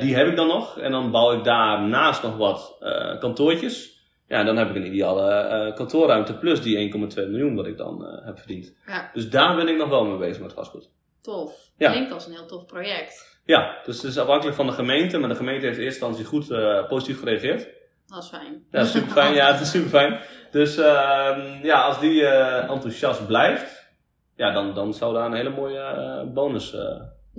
die heb ik dan nog. En dan bouw ik daarnaast nog wat kantoortjes. Ja, dan heb ik een ideale eh, kantoorruimte plus die 1,2 miljoen wat ik dan eh, heb verdiend. ja, Dus daar ben ik nog wel mee bezig met vastgoed. tof. Ja. Klinkt als een heel tof project. Ja, dus het is afhankelijk van de gemeente. Maar de gemeente heeft in eerste instantie goed eh, positief gereageerd. Dat is fijn. Ja, super fijn. Ja, het is super fijn. Dus ehm, ja, als die enthousiast blijft, ja, dan, dan zou daar een hele mooie bonus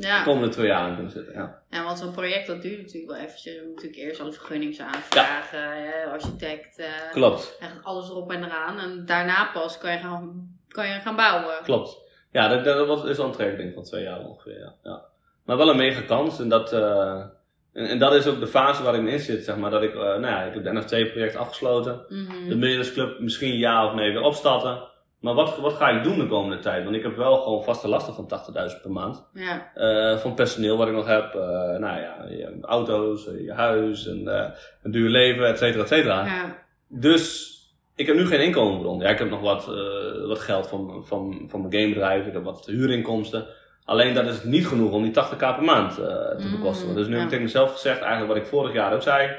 de Ja. komende twee jaar aan kunnen zitten. Ja. Ja, want zo'n project dat duurt natuurlijk wel eventjes. Je moet natuurlijk eerst alle vergunningen aanvragen, architect, eh, Klopt, echt alles erop en eraan. En daarna pas kan je gaan, kan je gaan bouwen. klopt. Ja, dat, dat is al een traject denk ik, van twee jaar ongeveer. Ja. Ja. Maar wel een mega kans. En dat, eh, en, en dat is ook de fase waar ik in zit, zeg maar. Dat ik, eh, nou ja, ik heb het NFT-project afgesloten. Mhm. De Millionaires Club misschien ja of nee weer opstarten. Maar wat, wat ga ik doen de komende tijd? Want ik heb wel gewoon vaste lasten van 80.000 per maand. Ja, Eh, van personeel wat ik nog heb. eh, nou ja, je auto's, eh, je huis, en, een duur leven, et cetera, et cetera. ja, Dus ik heb nu geen inkomenbron. Ja, ik heb nog wat, wat geld van, van, van mijn gamebedrijf. Ik heb wat huurinkomsten. Alleen dat is niet genoeg om die 80k per maand te Mm, bekostigen. Dus nu ja. heb ik tegen mezelf gezegd, eigenlijk wat ik vorig jaar ook zei.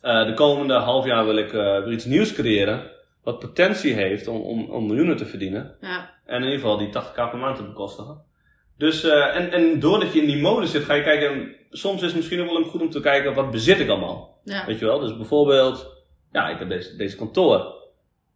de komende half jaar wil ik weer iets nieuws creëren. Wat potentie heeft om, om, om miljoenen te verdienen. ja, En in ieder geval die 80k per maand te bekostigen. Dus, eh, en, en doordat je in die mode zit, ga je kijken. Soms is het misschien ook wel goed om te kijken, wat bezit ik allemaal? ja. Weet je wel? Dus bijvoorbeeld, ja, ik heb deze, deze kantoor.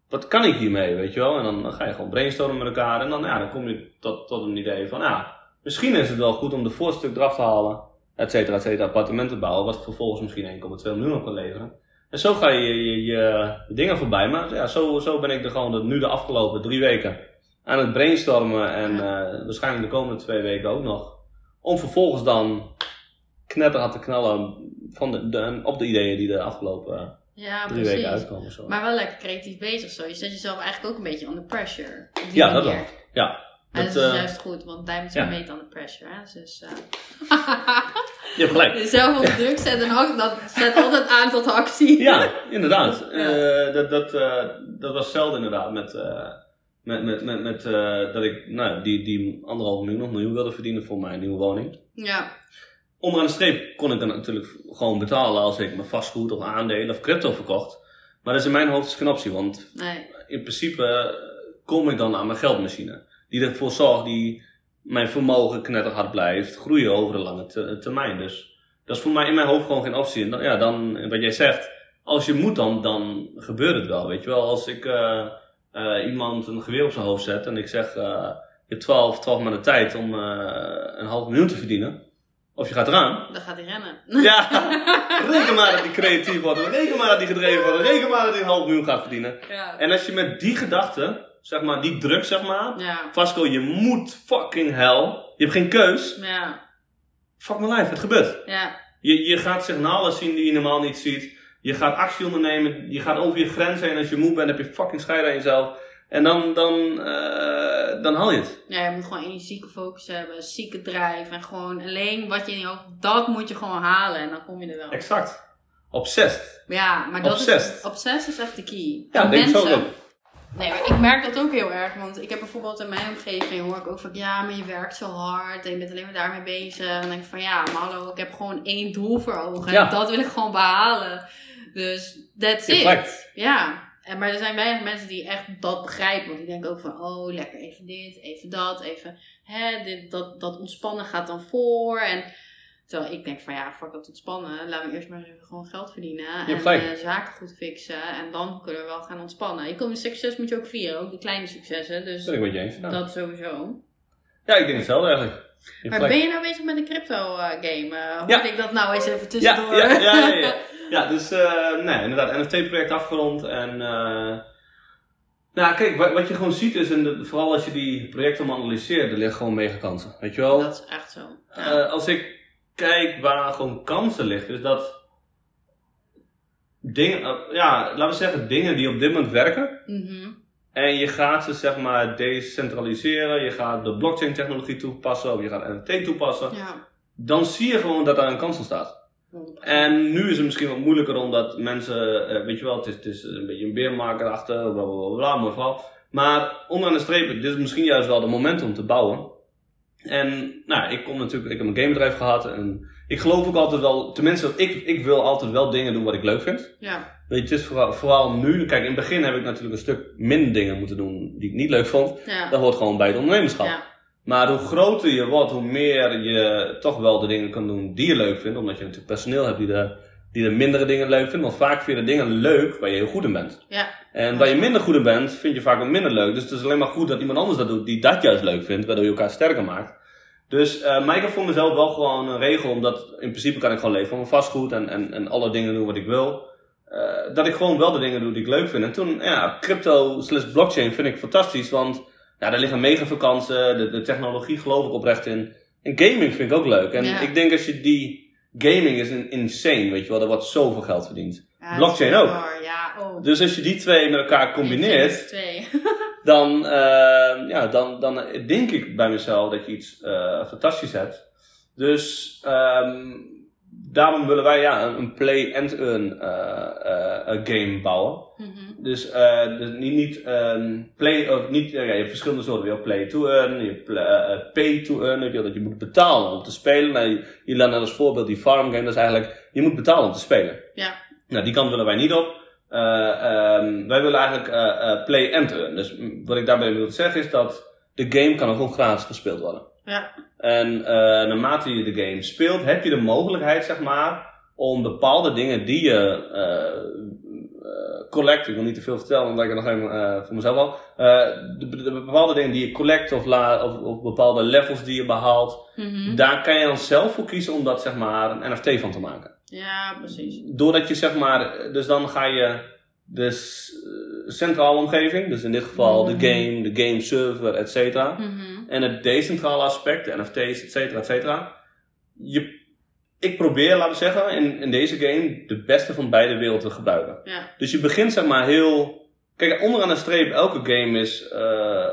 Wat kan ik hiermee, weet je wel? En dan, dan ga je gewoon brainstormen met elkaar. En dan, ja, dan kom je tot, tot een idee van, ja, misschien is het wel goed om de voorstuk eraf te halen. Et cetera, et cetera, appartementen bouwen. Wat vervolgens misschien 1,2 miljoen op kan leveren. En zo ga je je, je, dingen voorbij. Maar ja, zo, zo ben ik er gewoon de, nu de afgelopen drie weken aan het brainstormen. En eh, waarschijnlijk de komende twee weken ook nog. Om vervolgens dan knetterhard te knallen van de, de- op de ideeën die de afgelopen eh, Ja, drie weken uitkomen. Zo. Maar wel lekker creatief bezig zo. Je zet jezelf eigenlijk ook een beetje under pressure. Op die ja, dat wel. Ja, Maar dat, dat is eh, juist goed, want diamonds ja. made under pressure. Hè? Dus, eh, (laughs) je hebt gelijk. jezelf onder druk zetten en ook, dat zet altijd aan tot actie. Ja, inderdaad. Ja. Eh, dat, dat, eh, dat was zelden inderdaad met, eh, met, met, met, met dat ik nou, die, die anderhalf miljoen of miljoen wilde verdienen voor mijn nieuwe woning. Ja, Onderaan de streep kon ik dan natuurlijk gewoon betalen als ik mijn vastgoed of aandelen of crypto verkocht. Maar dat is in mijn hoofd dus geen optie, want nee. in principe kom ik dan aan mijn geldmachine. Die ervoor zorgt die mijn vermogen knetterhard blijft groeien over de lange te- termijn. Dus dat is voor mij in mijn hoofd gewoon geen optie. En dan, ja, dan, wat jij zegt, als je moet dan, dan gebeurt het wel. Weet je wel, als ik eh, eh, iemand een geweer op zijn hoofd zet en ik zeg, eh, je hebt 12, 12 maanden tijd om een half miljoen te verdienen. Of je gaat eraan. Dan gaat hij rennen. Ja, (laughs) reken maar dat die creatief wordt. Reken maar dat die gedreven wordt. Reken maar dat hij een half miljoen gaat verdienen. Ja. En als je met die gedachte, zeg maar, die druk, zeg maar, Ja. Vasco, je moet fucking hell. Je hebt geen keus. Ja. Fuck my life, het gebeurt. Ja. Je, je gaat signalen zien die je normaal niet ziet. Je gaat actie ondernemen. Je gaat over je grens heen. Als je moe bent, heb je fucking scheid aan jezelf. En dan, dan, eh, dan haal je het. Ja, je moet gewoon energieke focus hebben, zieke drijf en gewoon alleen wat je in je hoofd, dat moet je gewoon halen en dan kom je er wel. Exact. Obsessed. Ja, maar dat Obsessed. is, obsessed is echt de key. Ja, En denk ik zo ook. Nee, maar ik merk dat ook heel erg. Want ik heb bijvoorbeeld in mijn omgeving hoor ik ook van ja, maar je werkt zo hard en je bent alleen maar daarmee bezig. En dan denk ik van ja, maar hallo, ik heb gewoon één doel voor ogen. Ja. En dat wil ik gewoon behalen. Dus that's it. plakt. Ja. En, maar er zijn weinig mensen die echt dat begrijpen. Want die denken ook van, oh lekker, even dit, even dat, even hè, dit, dat, dat ontspannen gaat dan voor. En terwijl ik denk van ja, fuck dat ontspannen. Laten we eerst maar even gewoon geld verdienen. en eh, zaken goed fixen. En dan kunnen we wel gaan ontspannen. Je komt succes moet je ook vieren, ook de kleine successen. Dus Dat ik eens. Dat sowieso. ja ik denk hetzelfde eigenlijk. Je Maar ben je nou bezig met een crypto eh, game? Eh hoorde Ja. ik dat nou eens even tussendoor? ja, ja, ja, ja. (laughs) Ja, dus eh, nee, inderdaad, NFT-project afgerond. En eh, nou, kijk, wat, je gewoon ziet is, en vooral als je die projecten analyseert, er liggen gewoon mega kansen. Weet je wel? Dat is echt zo. Eh, als ik kijk waar gewoon kansen liggen, is dat dingen, eh, ja, laten we zeggen, dingen die op dit moment werken. Mhm. En je gaat ze zeg maar decentraliseren, je gaat de blockchain technologie toepassen, of je gaat NFT toepassen. ja. Dan zie je gewoon dat daar een kans ontstaat. 100%. En nu is het misschien wat moeilijker omdat mensen, eh, weet je wel, het is, het is een beetje een beermarkt achter, bla bla bla, mooi verhaal. Maar onderaan de streep, dit is misschien juist wel de moment om te bouwen. En nou, ik kom natuurlijk, ik heb een gamebedrijf gehad en ik geloof ook altijd wel, tenminste, ik, ik wil altijd wel dingen doen wat ik leuk vind. Ja. Weet je, het is vooral, vooral nu, kijk, in het begin heb ik natuurlijk een stuk minder dingen moeten doen die ik niet leuk vond. Ja. Dat hoort gewoon bij het ondernemerschap. Ja. Maar hoe groter je wordt, hoe meer je toch wel de dingen kan doen die je leuk vindt. Omdat je natuurlijk personeel hebt die de, die de mindere dingen leuk vindt. Want vaak vind je de dingen leuk waar je heel goed in bent. Ja. En waar je minder goed in bent, vind je vaak wat minder leuk. Dus het is alleen maar goed dat iemand anders dat doet die dat juist leuk vindt. Waardoor je elkaar sterker maakt. Dus eh maar ik heb voor mezelf wel gewoon een regel. Omdat in principe kan ik gewoon leven van mijn vastgoed. En, en, en alle dingen doen wat ik wil. Eh, dat ik gewoon wel de dingen doe die ik leuk vind. En toen, ja, crypto slash blockchain vind ik fantastisch. Want ja, daar liggen mega kansen. De, de technologie geloof ik oprecht in. En gaming vind ik ook leuk. En Ja. ik denk als je die... Gaming is een insane, weet je wel. Er wordt zoveel geld verdiend. Ja, Blockchain dat ook. Ja, oh. Dus als je die twee met elkaar combineert, Twee. (laughs) dan, eh, ja, dan, dan denk ik bij mezelf dat je iets eh, fantastisch hebt. Dus ehm, daarom willen wij ja, een- een play-and-earn eh, eh, game bouwen. Mhm. Dus, eh, dus niet, niet ehm, play, of niet, ja, je hebt verschillende soorten. Je hebt play to earn, je hebt eh, pay to earn, heb je dat je moet betalen om te spelen. Nou, je, je laat net als voorbeeld die farm game, dat is eigenlijk, je moet betalen om te spelen. Ja. Nou, die kant willen wij niet op. Eh, ehm, wij willen eigenlijk eh, eh, play and earn. Dus wat ik daarbij wil zeggen is dat de game kan ook gewoon gratis gespeeld worden. Ja. En eh, naarmate je de game speelt, heb je de mogelijkheid, zeg maar, om bepaalde dingen die je eh, collect, ik wil niet te veel vertellen, omdat ik het nog even voor mezelf al, de, de bepaalde dingen die je collect of, la, of, of bepaalde levels die je behaalt, Mhm. daar kan je dan zelf voor kiezen om dat, zeg maar, een NFT van te maken Ja, precies. doordat je zeg maar, dus dan ga je de centrale omgeving, dus in dit geval Mhm. de game, de game server, et cetera. Mhm. En het decentrale aspect, de NFT's, et cetera, et cetera. je, ik probeer, laten we zeggen, in, in deze game de beste van beide werelden te gebruiken. Ja. Dus je begint zeg maar heel. Kijk, onderaan de streep, elke game is. eh,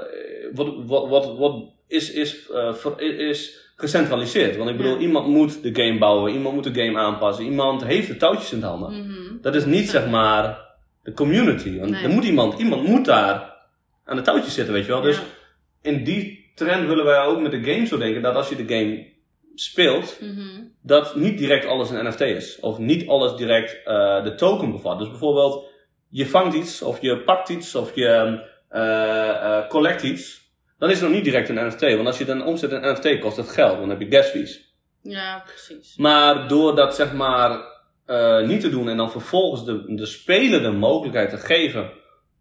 wat, wat, wat, wat is, is, eh, ver- is gecentraliseerd. Want ik bedoel, Ja. iemand moet de game bouwen, iemand moet de game aanpassen, iemand heeft de touwtjes in de handen. Mhm. Dat is niet zeg maar de community. Want Nee. er moet iemand, iemand moet daar aan de touwtjes zitten, weet je wel. Dus Ja. in die trend willen wij ook met de game zo denken dat als je de game speelt, Mhm. dat niet direct alles een NFT is. Of niet alles direct eh, de token bevat. Dus bijvoorbeeld, je vangt iets, of je pakt iets, of je eh, eh, collect iets. Dan is het nog niet direct een NFT. Want als je dan omzet in NFT, kost het geld. Dan heb je gas fees. ja, precies. Maar door dat zeg maar niet te doen en dan vervolgens de, de speler de mogelijkheid te geven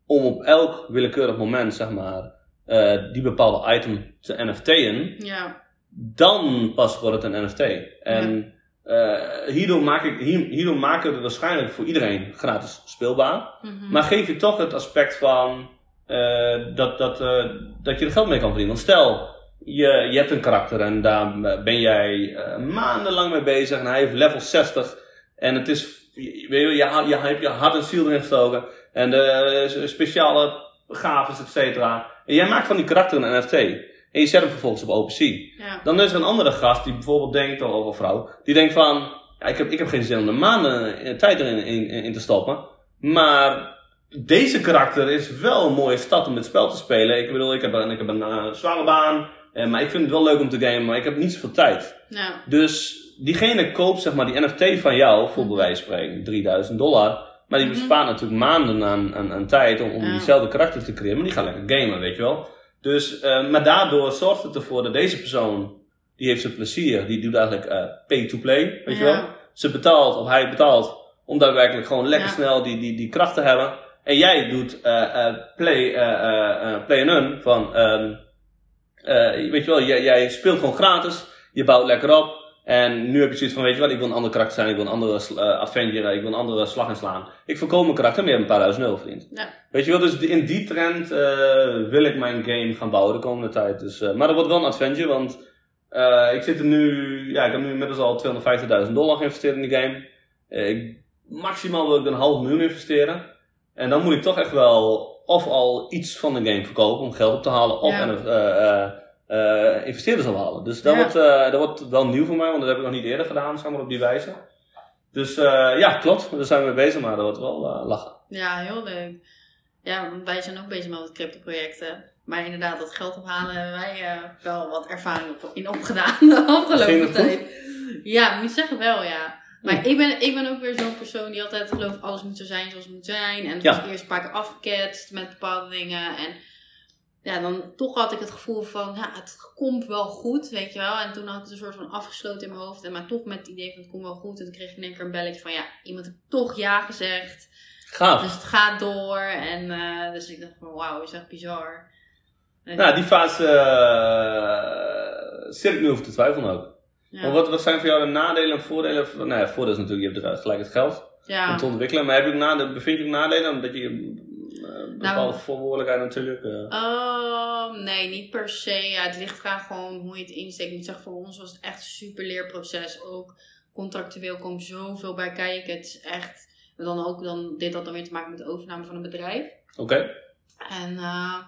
om op elk willekeurig moment zeg maar eh, die bepaalde item te NFT'en, Ja. dan pas wordt het een NFT. En eh, hierdoor, maak ik, hier, hierdoor maken we het waarschijnlijk voor iedereen gratis speelbaar. Mhm. Maar geef je toch het aspect van eh, dat, dat, dat je er geld mee kan verdienen. Want stel, je, je hebt een karakter en daar ben jij maandenlang mee bezig en hij heeft level 60. En het is, je, je, je, hebt je hart en ziel erin gestoken. En de speciale gaves, et cetera. En jij maakt van die karakter een NFT. En je zet hem vervolgens op OpenSea. ja. Dan is er een andere gast die bijvoorbeeld denkt, of een vrouw, die denkt van, ja, ik, heb, ik heb geen zin om er maanden eh, tijd erin in, in, te stoppen. Maar deze karakter is wel een mooie stad om dit spel te spelen. Ik bedoel, ik heb een, ik heb een eh, zware baan, eh, maar ik vind het wel leuk om te gamen, maar ik heb niet zoveel tijd. ja. Dus diegene koopt zeg maar die NFT van jou, voor bij wijze van spreken, 3000 dollar. Maar die Mhm. bespaart natuurlijk maanden aan, aan, aan tijd om, diezelfde karakter te creëren. Maar die gaat lekker gamen, weet je wel. Dus, eh, maar daardoor zorgt het ervoor dat deze persoon, die heeft zijn plezier, die doet eigenlijk eh, pay to play, weet je wel. Ze betaalt, of hij betaalt, om daadwerkelijk gewoon lekker snel die, die, die kracht te hebben. En jij doet eh, play, play and earn van, ehm, eh, weet je wel, jij, jij speelt gewoon gratis, je bouwt lekker op. En nu heb je zoiets van, weet je wat, ik wil een ander karakter zijn, ik wil een andere Avenger, ik wil een andere slag inslaan. Ik verkoop mijn karakter, hebt een paar duizend euro verdiend. Ja. Weet je wel, dus in die trend eh, wil ik mijn game gaan bouwen de komende tijd. Dus, eh, maar dat wordt wel een adventure, want ik zit er nu, ja, ik heb nu inmiddels al 250.000 dollar geïnvesteerd in die game. Ik, maximaal wil ik een half miljoen investeren. En dan moet ik toch echt wel of al iets van de game verkopen om geld op te halen, of Ja. Eh, investeerders ophalen. Dus dat, Ja. wordt, eh, dat wordt wel nieuw voor mij, want dat heb ik nog niet eerder gedaan, zeg maar, op die wijze. Dus eh, ja, klopt, daar zijn we mee bezig, maar dat wordt wel lachen. Ja, heel leuk. Ja, want wij zijn ook bezig met wat crypto-projecten. Maar inderdaad, dat geld ophalen hebben wij wel wat ervaring op, in opgedaan (laughs) de afgelopen tijd. Ja, moet zeggen wel, ja. Maar ik, ben, ik ben ook weer zo'n persoon die altijd gelooft alles moet zo zijn zoals het moet zijn. En het Ja. was eerst een paar keer afgeketst met bepaalde dingen. En ja, dan toch had ik het gevoel van, ja, het komt wel goed, weet je wel. En toen had ik het een soort van afgesloten in mijn hoofd. En maar toch met het idee van, het komt wel goed. En toen kreeg ik in één keer een belletje van, ja, iemand heeft toch ja gezegd. Gaaf. Dus het gaat door. En eh, dus ik dacht van wauw, is echt bizar. En, Nou, die fase eh zit ik nu over te twijfelen ook. ja. Maar wat, wat zijn voor jou de nadelen en voordelen? van- Nou ja, voordeel is natuurlijk, je hebt gelijk het geld ja. om te ontwikkelen. Maar heb je ook nadelen, bevind je ook nadelen? Omdat je bepaalde Nou. verantwoordelijkheid natuurlijk... eh, Ehm, nee, niet per se. Ja, het ligt eraan gewoon hoe je het insteekt. Ik zeggen, voor ons was het echt een super leerproces. Ook contractueel komt zoveel bij kijken. Het is echt... en Dan ook dan, dit had dan weer te maken met de overname van een bedrijf. Oké. En eh,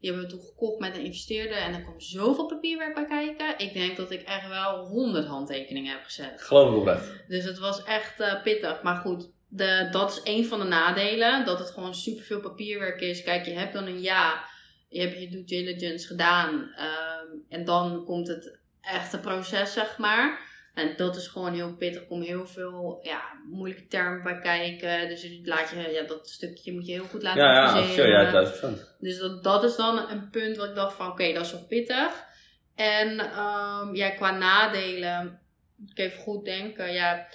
die hebben we toen gekocht met een investeerder. En er kwam zoveel papierwerk bij kijken. Ik denk dat ik echt wel honderd handtekeningen heb gezet. Geloof ik oprecht. Dus het was echt eh, pittig. Maar goed, de, dat is een van de nadelen. Dat het gewoon superveel papierwerk is. Kijk, je hebt dan een ja. Je hebt je due diligence gedaan. ehm, en dan komt het echte proces, zeg maar. En dat is gewoon heel pittig. Er komen heel veel ja, moeilijke termen bij kijken. Dus laat je, ja, dat stukje moet je heel goed laten Ja, ja, sure, ja. Dus dat, dat is dan een punt wat ik dacht van oké, dat is wel pittig. En ehm, ja, qua nadelen, moet ik even goed denken. Ja,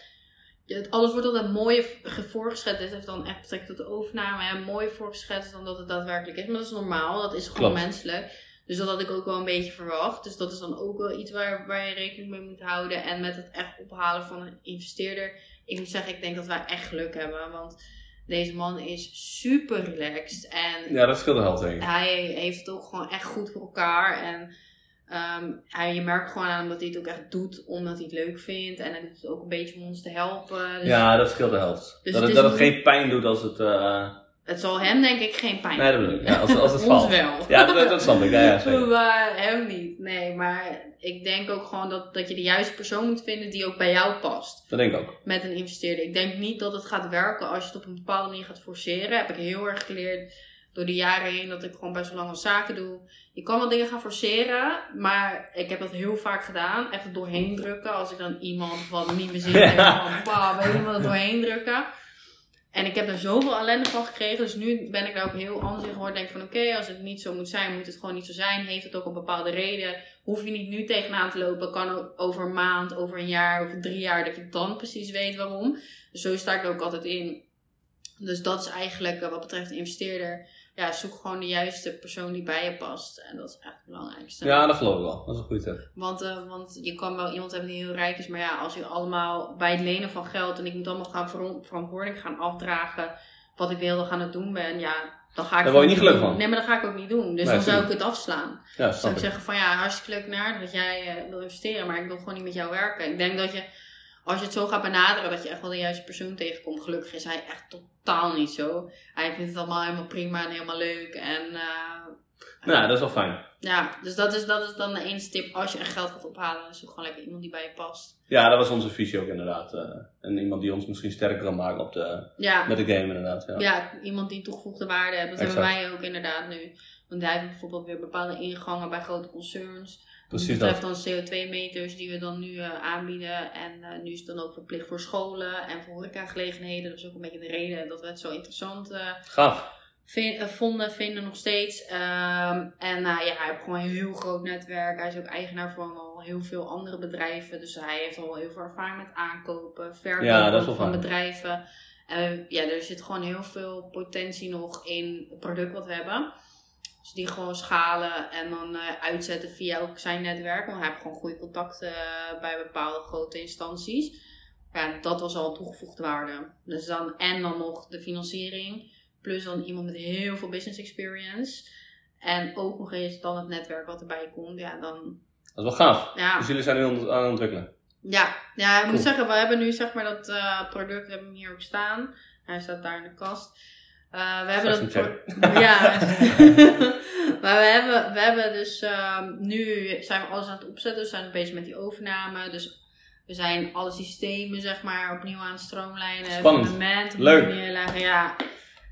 het, alles wordt altijd mooi ge- voorgeschetst. Dit heeft dan echt betrekking tot de overname. Ja, mooi voorgeschetst dan dat het daadwerkelijk is. Maar dat is normaal, dat is gewoon Klopt. menselijk. Dus dat had ik ook wel een beetje verwacht. Dus dat is dan ook wel iets waar, waar je rekening mee moet houden. En met het echt ophalen van een investeerder. Ik moet zeggen, ik denk dat wij echt geluk hebben. Want deze man is super relaxed. En Ja, dat scheelt denk ik. hij heeft het ook gewoon echt goed voor elkaar. En Hij, je merkt gewoon aan dat hij het ook echt doet omdat hij het leuk vindt. En hij doet het ook een beetje om ons te helpen. Dus ja, dat scheelt de helft. Dus dat het dat het geen pijn doet als het... eh, Het zal hem denk ik geen pijn nee, dat bedoel ik. Ja, als, als het Ons valt. wel. Ja, dat, dat snap ik. Ja, ja, zeker. (laughs) maar hem niet. Nee, maar ik denk ook gewoon dat, dat je de juiste persoon moet vinden die ook bij jou past. Dat denk ik ook. Met een investeerder. Ik denk niet dat het gaat werken als je het op een bepaalde manier gaat forceren. Heb ik heel erg geleerd door de jaren heen dat ik gewoon best wel lang zaken doe. Je kan wel dingen gaan forceren, maar ik heb dat heel vaak gedaan. Echt er doorheen drukken. Als ik dan iemand wat niet meer denk ik van bam, helemaal er doorheen drukken. En ik heb daar zoveel ellende van gekregen. Dus nu ben ik daar ook heel anders in geworden. Denk van oké, als het niet zo moet zijn, moet het gewoon niet zo zijn. Heeft het ook een bepaalde reden. Hoef je niet nu tegenaan te lopen. Kan ook over een maand, over een jaar, over drie jaar. Dat je dan precies weet waarom. Dus zo sta ik er ook altijd in. Dus dat is eigenlijk eh, wat betreft de investeerder. Ja, zoek gewoon de juiste persoon die bij je past. En dat is echt het belangrijkste. Ja, dat geloof ik wel. Dat is een goede tip. Want, eh, want je kan wel iemand hebben die heel rijk is, maar ja, als je allemaal bij het lenen van geld en ik moet allemaal gaan verantwoording gaan afdragen wat ik de hele dag aan het doen ben, ja, dan ga ik Daar word je niet gelukkig van. Nee, maar dat ga ik ook niet doen. Dus Nee, dan zou ik het afslaan. Ja, Dan zou ik ik. zeggen van ja, hartstikke leuk naar dat jij eh, wil investeren, maar ik wil gewoon niet met jou werken. Ik denk dat je, als je het zo gaat benaderen, dat je echt wel de juiste persoon tegenkomt. Gelukkig is hij echt totaal niet zo. Hij vindt het allemaal helemaal prima en helemaal leuk. En eh, Nou, dat is wel fijn. ja, dus dat is, dat is dan de enige tip. Als je echt geld gaat ophalen, dan zoek gewoon lekker iemand die bij je past. Ja, dat was onze visie ook inderdaad. eh. en iemand die ons misschien sterker kan maken op de, Ja, met de game inderdaad. Ja. ja. iemand die toegevoegde waarde heeft. Dat Exact. hebben wij ook inderdaad nu. Want hij heeft bijvoorbeeld weer bepaalde ingangen bij grote concerns. Precies dat betreft dan CO2-meters die we dan nu eh, aanbieden. En eh, nu is het dan ook verplicht voor scholen en voor horecagelegenheden. Dat is ook een beetje de reden dat we het zo interessant eh, Gaaf. vin- eh, vonden, vinden nog steeds. Ehm, en nou ja, hij heeft gewoon een heel groot netwerk. Hij is ook eigenaar van al heel veel andere bedrijven. Dus hij heeft al heel veel ervaring met aankopen, verkopen Ja, dat is wel van fijn. bedrijven. Ja, er zit gewoon heel veel potentie nog in het product wat we hebben. Dus die gewoon schalen en dan eh, uitzetten via ook zijn netwerk. Want hij heeft gewoon goede contacten eh, bij bepaalde grote instanties. Ja, dat was al toegevoegde waarde. Dus dan, en dan nog de financiering. Plus dan iemand met heel veel business experience. En ook nog eens dan het netwerk wat erbij komt. Ja, dan... Dat is wel gaaf. Ja, Dus jullie zijn nu aan het ontwikkelen. ja, ja ik moet Cool. zeggen, we hebben nu zeg maar dat eh, product, we hebben hem hier ook staan. Hij staat daar in de kast. Eh, we hebben dat Ja. (laughs) (laughs) maar we hebben, we hebben dus ehm, nu zijn we alles aan het opzetten. We zijn bezig met die overname. Dus we zijn alle systemen zeg maar opnieuw aan het stroomlijnen. Spannend. Leuk. neerleggen. Ja.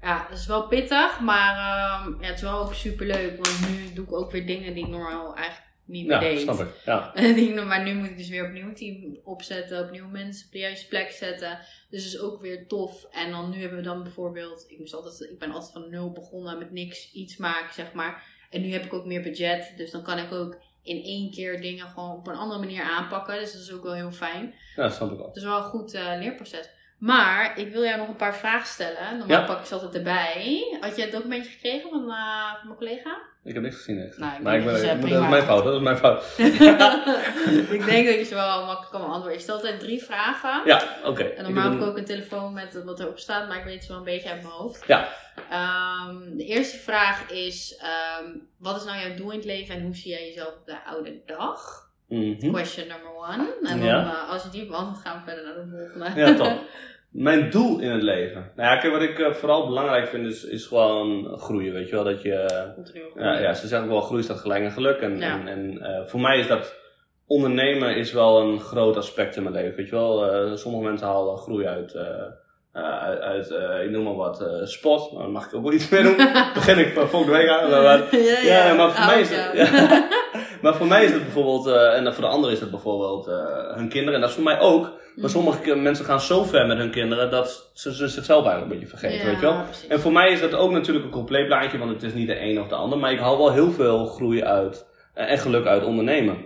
Ja, het is wel pittig, maar ehm, ja, het is wel ook super leuk. Want nu doe ik ook weer dingen die ik normaal eigenlijk niet meer Ja, deed. snap ik. Ja. (laughs) Maar nu moet ik dus weer opnieuw een team opzetten, opnieuw mensen op de juiste plek zetten. Dus dat is ook weer tof. En dan nu hebben we dan bijvoorbeeld, ik, moest altijd, ik ben altijd van nul begonnen met niks iets maken, zeg maar. En nu heb ik ook meer budget, dus dan kan ik ook in één keer dingen gewoon op een andere manier aanpakken. Dus dat is ook wel heel fijn. ja, dat snap ik wel. Het is wel een goed eh, leerproces. Maar ik wil jou nog een paar vragen stellen. Normaal Ja. pak ik ze altijd erbij. Had je het documentje gekregen van, eh, van mijn collega? Ik heb niks gezien echt. Nou, maar ik ben, dat je is mijn fout. Dat is mijn fout. (laughs) ik denk dat je ze wel makkelijk kan beantwoorden. Ik stel altijd drie vragen. Ja, oké. En normaal heb ik ook een telefoon met wat erop staat, maar ik weet ze wel een beetje uit mijn hoofd. Ja. Ehm, de eerste vraag is: ehm, wat is nou jouw doel in het leven en hoe zie jij jezelf op de oude dag? Mhm. Question number one. En dan, Ja. eh, als je die beantwoordt, gaan we verder naar de volgende. Ja, top. (laughs) Mijn doel in het leven. Nou ja, kijk, wat ik eh, vooral belangrijk vind is, is gewoon groeien, weet je wel. Dat je, Continu ja, ja, ze zeggen ook wel groei staat gelijk aan geluk. En, Ja. en, en eh, voor mij is dat ondernemen is wel een groot aspect in mijn leven, weet je wel. Eh, sommige mensen halen groei uit, uit, eh, ik noem maar wat, eh, sport. Nou, dat mag ik ook wel iets meer doen. (laughs) Begin ik van volgende week aan. Maar, maar- ja, ja, maar voor Oh, mij is ja. het, ja. (laughs) maar voor mij is het bijvoorbeeld, eh, en voor de anderen is het bijvoorbeeld eh, hun kinderen. En dat is voor mij ook. Maar sommige mensen gaan zo ver met hun kinderen dat ze, ze zichzelf eigenlijk een beetje vergeten, weet je wel. Precies. En voor mij is dat ook natuurlijk een compleet plaatje, want het is niet de een of de ander. Maar ik haal wel heel veel groei uit eh, en geluk uit ondernemen.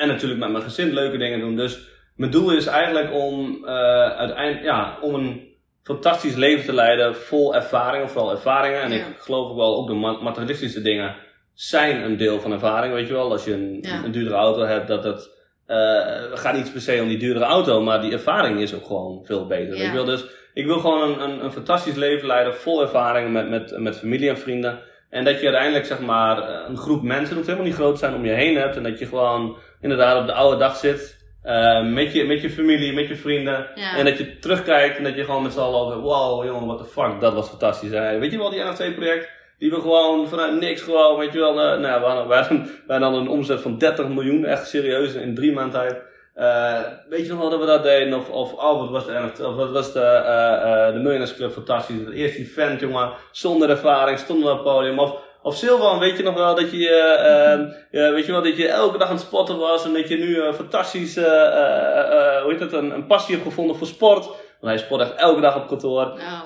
En natuurlijk met mijn gezin leuke dingen doen. Dus mijn doel is eigenlijk om, eh uiteindelijk, ja, om een fantastisch leven te leiden vol ervaring, of vooral ervaringen. En Ja. ik geloof ook wel, ook de ma- materialistische dingen zijn een deel van ervaring, weet je wel. Als je een, Ja. een duurdere auto hebt, dat het... eh gaat niet per se om die duurdere auto, maar die ervaring is ook gewoon veel beter. Ja. je wel? Dus ik wil gewoon een, een, een fantastisch leven leiden, vol ervaringen met, met, met familie en vrienden. En dat je uiteindelijk zeg maar eh, een groep mensen, het hoeft helemaal niet groot te zijn, om je heen hebt. En dat je gewoon inderdaad op de oude dag zit. eh, met, je, met je familie, met je vrienden. Ja. En dat je terugkijkt en dat je gewoon met z'n allen over, wow jongen, what the fuck, dat was fantastisch. hè. weet je wel, die NF2 project, die we gewoon vanuit niks gewoon, weet je wel, eh, nou, ja, we hadden, we hadden, we hadden een omzet van 30 miljoen, echt serieus, in drie maanden tijd. Eh, weet je nog wel dat we dat deden? Of, of wat was de, of wat was de, eh de Millionaires Club fantastisch. Het eerste event, jongen, zonder ervaring, stonden we op het podium. Of, of Silvan, weet je nog wel dat je, eh, (laughs) eh, ja, weet je wel, dat je elke dag aan het spotten was en dat je nu een fantastisch, hoe heet het, een, een passie hebt gevonden voor sport. Want hij sport echt elke dag op kantoor. Oh,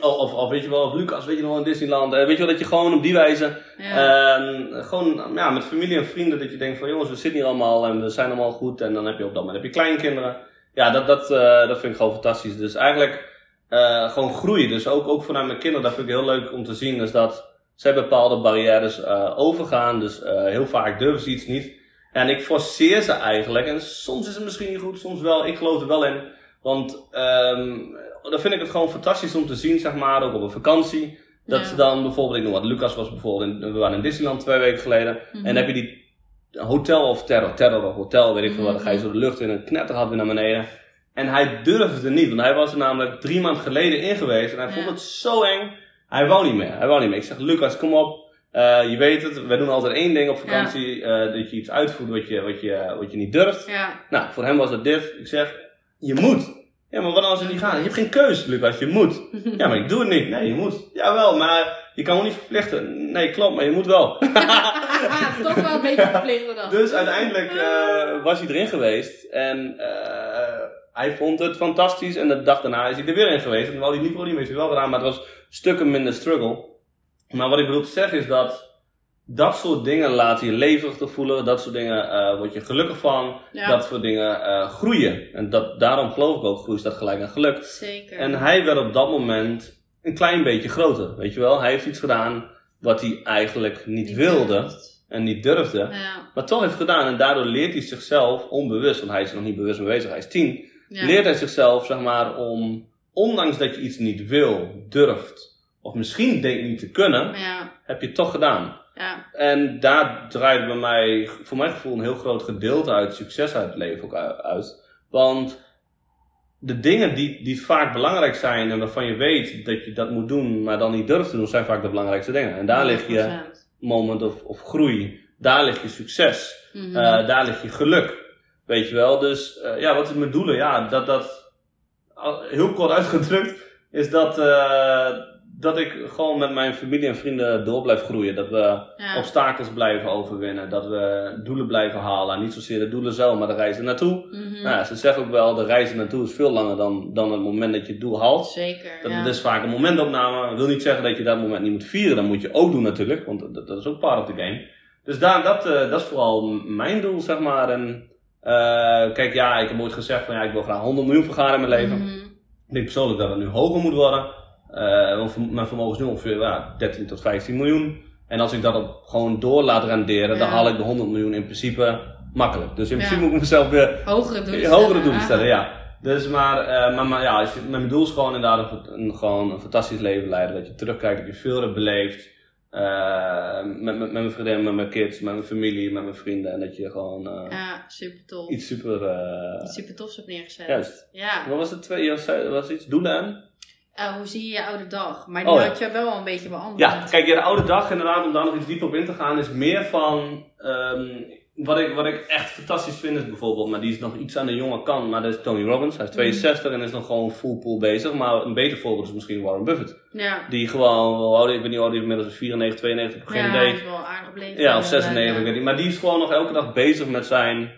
Of, of, weet je wel, of Lucas, weet je nog, in Disneyland. Eh, weet je wel, dat je gewoon op die wijze, Ja. ehm, gewoon ja, met familie en vrienden, dat je denkt van jongens, we zitten hier allemaal en we zijn allemaal goed. En dan heb je op dat moment heb je kleinkinderen. Ja, dat, dat, eh, dat vind ik gewoon fantastisch. Dus eigenlijk eh, gewoon groeien. Dus ook, ook vanuit mijn kinderen, dat vind ik heel leuk om te zien, is dat zij bepaalde barrières overgaan. Dus heel vaak durven ze iets niet. En ik forceer ze eigenlijk. En soms is het misschien niet goed, soms wel. Ik geloof er wel in. Want ehm dan vind ik het gewoon fantastisch om te zien, zeg maar, ook op een vakantie. Dat Ja. ze dan bijvoorbeeld, ik noem wat, Lucas was bijvoorbeeld, in, we waren in Disneyland twee weken geleden. Mhm. En dan heb je die hotel of terror, terror of hotel, weet ik veel wat. Dan ga je Mhm. zo de lucht in een knetterhad weer naar beneden. En hij durfde niet, want hij was er namelijk drie maanden geleden in geweest. En hij vond het zo eng. Hij wou niet meer, hij wou niet meer. Ik zeg, Lucas, kom op. Eh, je weet het, wij doen altijd één ding op vakantie. eh, dat je iets uitvoert wat je, wat, je, wat je niet durft. Nou, voor hem was het dit. Ik zeg, je moet. Ja, maar wat als het niet gaat? Je hebt geen keus, Lucas, je moet. (laughs) Ja, maar ik doe het niet. Nee, je moet. Jawel, maar je kan me niet verplichten. Nee, klopt, maar je moet wel. (laughs) Toch wel een beetje (laughs) verplicht dan. Dus uiteindelijk eh, was hij erin geweest en eh, hij vond het fantastisch. En de dag daarna is hij er weer in geweest. En het niet voor die heeft hij wel gedaan, maar het was stukken minder struggle. Maar wat ik bedoel te zeggen is dat dat soort dingen laten je levendig te voelen. Dat soort dingen eh word je gelukkig van. Ja. Dat soort dingen eh, groeien. En dat, daarom geloof ik ook, groei staat gelijk aan geluk. Zeker. En hij werd op dat moment een klein beetje groter, weet je wel. Hij heeft iets gedaan wat hij eigenlijk niet, wilde durft. en niet durfde. Ja. Maar toch heeft gedaan en daardoor leert hij zichzelf onbewust, want hij is er nog niet bewust mee bezig, hij is tien. Ja. Leert hij zichzelf, zeg maar, om, ondanks dat je iets niet wil, durft, of misschien denkt niet te kunnen, heb je het toch gedaan. Ja. En daar draait bij mij, voor mijn gevoel, een heel groot gedeelte uit succes uit het leven ook uit. Want de dingen die, die vaak belangrijk zijn en waarvan je weet dat je dat moet doen, maar dan niet durft te doen, zijn vaak de belangrijkste dingen. En daar ligt je 100%. moment of, of groei. Daar ligt je succes. Mhm. Eh, daar ligt je geluk. Weet je wel. Dus eh, ja, wat is mijn doelen? Ja, dat dat. Heel kort uitgedrukt. Is dat. eh, dat ik gewoon met mijn familie en vrienden door blijf groeien. Dat we ja. obstakels blijven overwinnen. Dat we doelen blijven halen. En niet zozeer de doelen zelf, maar de reis naartoe. Mhm. Nou, ze zeggen ook wel, de reis er naartoe is veel langer dan, dan het moment dat je het doel haalt. Zeker. Dat ja. het is vaak een momentopname. Dat wil niet zeggen dat je dat moment niet moet vieren. Dat moet je ook doen natuurlijk. Want dat, dat is ook part of the game. Dus daar, dat, eh, dat is vooral mijn doel, zeg maar. En eh, kijk, ja, ik heb ooit gezegd van ja, ik wil graag 100 miljoen vergaren in mijn leven. Mhm. Ik denk persoonlijk dat het nu hoger moet worden. Eh, want vermo- mijn vermogen is nu ongeveer ja, 13 tot 15 miljoen. En als ik dat op, gewoon door laat renderen, dan haal ik de 100 miljoen in principe makkelijk. Dus in principe moet ik mezelf weer Hogere doelen ja, (laughs) hogere stellen. doelen stellen, ja. Dus maar, eh, maar, maar ja, als je, mijn doel is gewoon inderdaad een, een, gewoon een fantastisch leven leiden. Dat je terugkijkt, dat je veel hebt beleefd. eh, met, met, met mijn vriendin, met mijn kids, met mijn familie, met mijn vrienden. En dat je gewoon eh, Ja, super tof. iets super... eh, Iets super tofs hebt neergezet. juist. Ja. Wat was het twee? Je zei- was iets doelen en? Eh, hoe zie je je oude dag? Maar die Oh, ja. had je wel een beetje beantwoord. Ja, kijk, ja, de oude dag inderdaad, om daar nog iets dieper op in te gaan, is meer van... ehm, wat, ik, wat ik echt fantastisch vind is bijvoorbeeld, maar die is nog iets aan de jonge kant, maar dat is Tony Robbins. Hij is 62 en is nog gewoon full pool bezig. Maar een beter voorbeeld is misschien Warren Buffett. Ja. Die gewoon, ik weet niet hoe oud hij inmiddels is, 94, 92, ik heb geen ja, hij idee. is wel aardig bleef. Ja, of 96, ik weet niet. Maar die is gewoon nog elke dag bezig met zijn,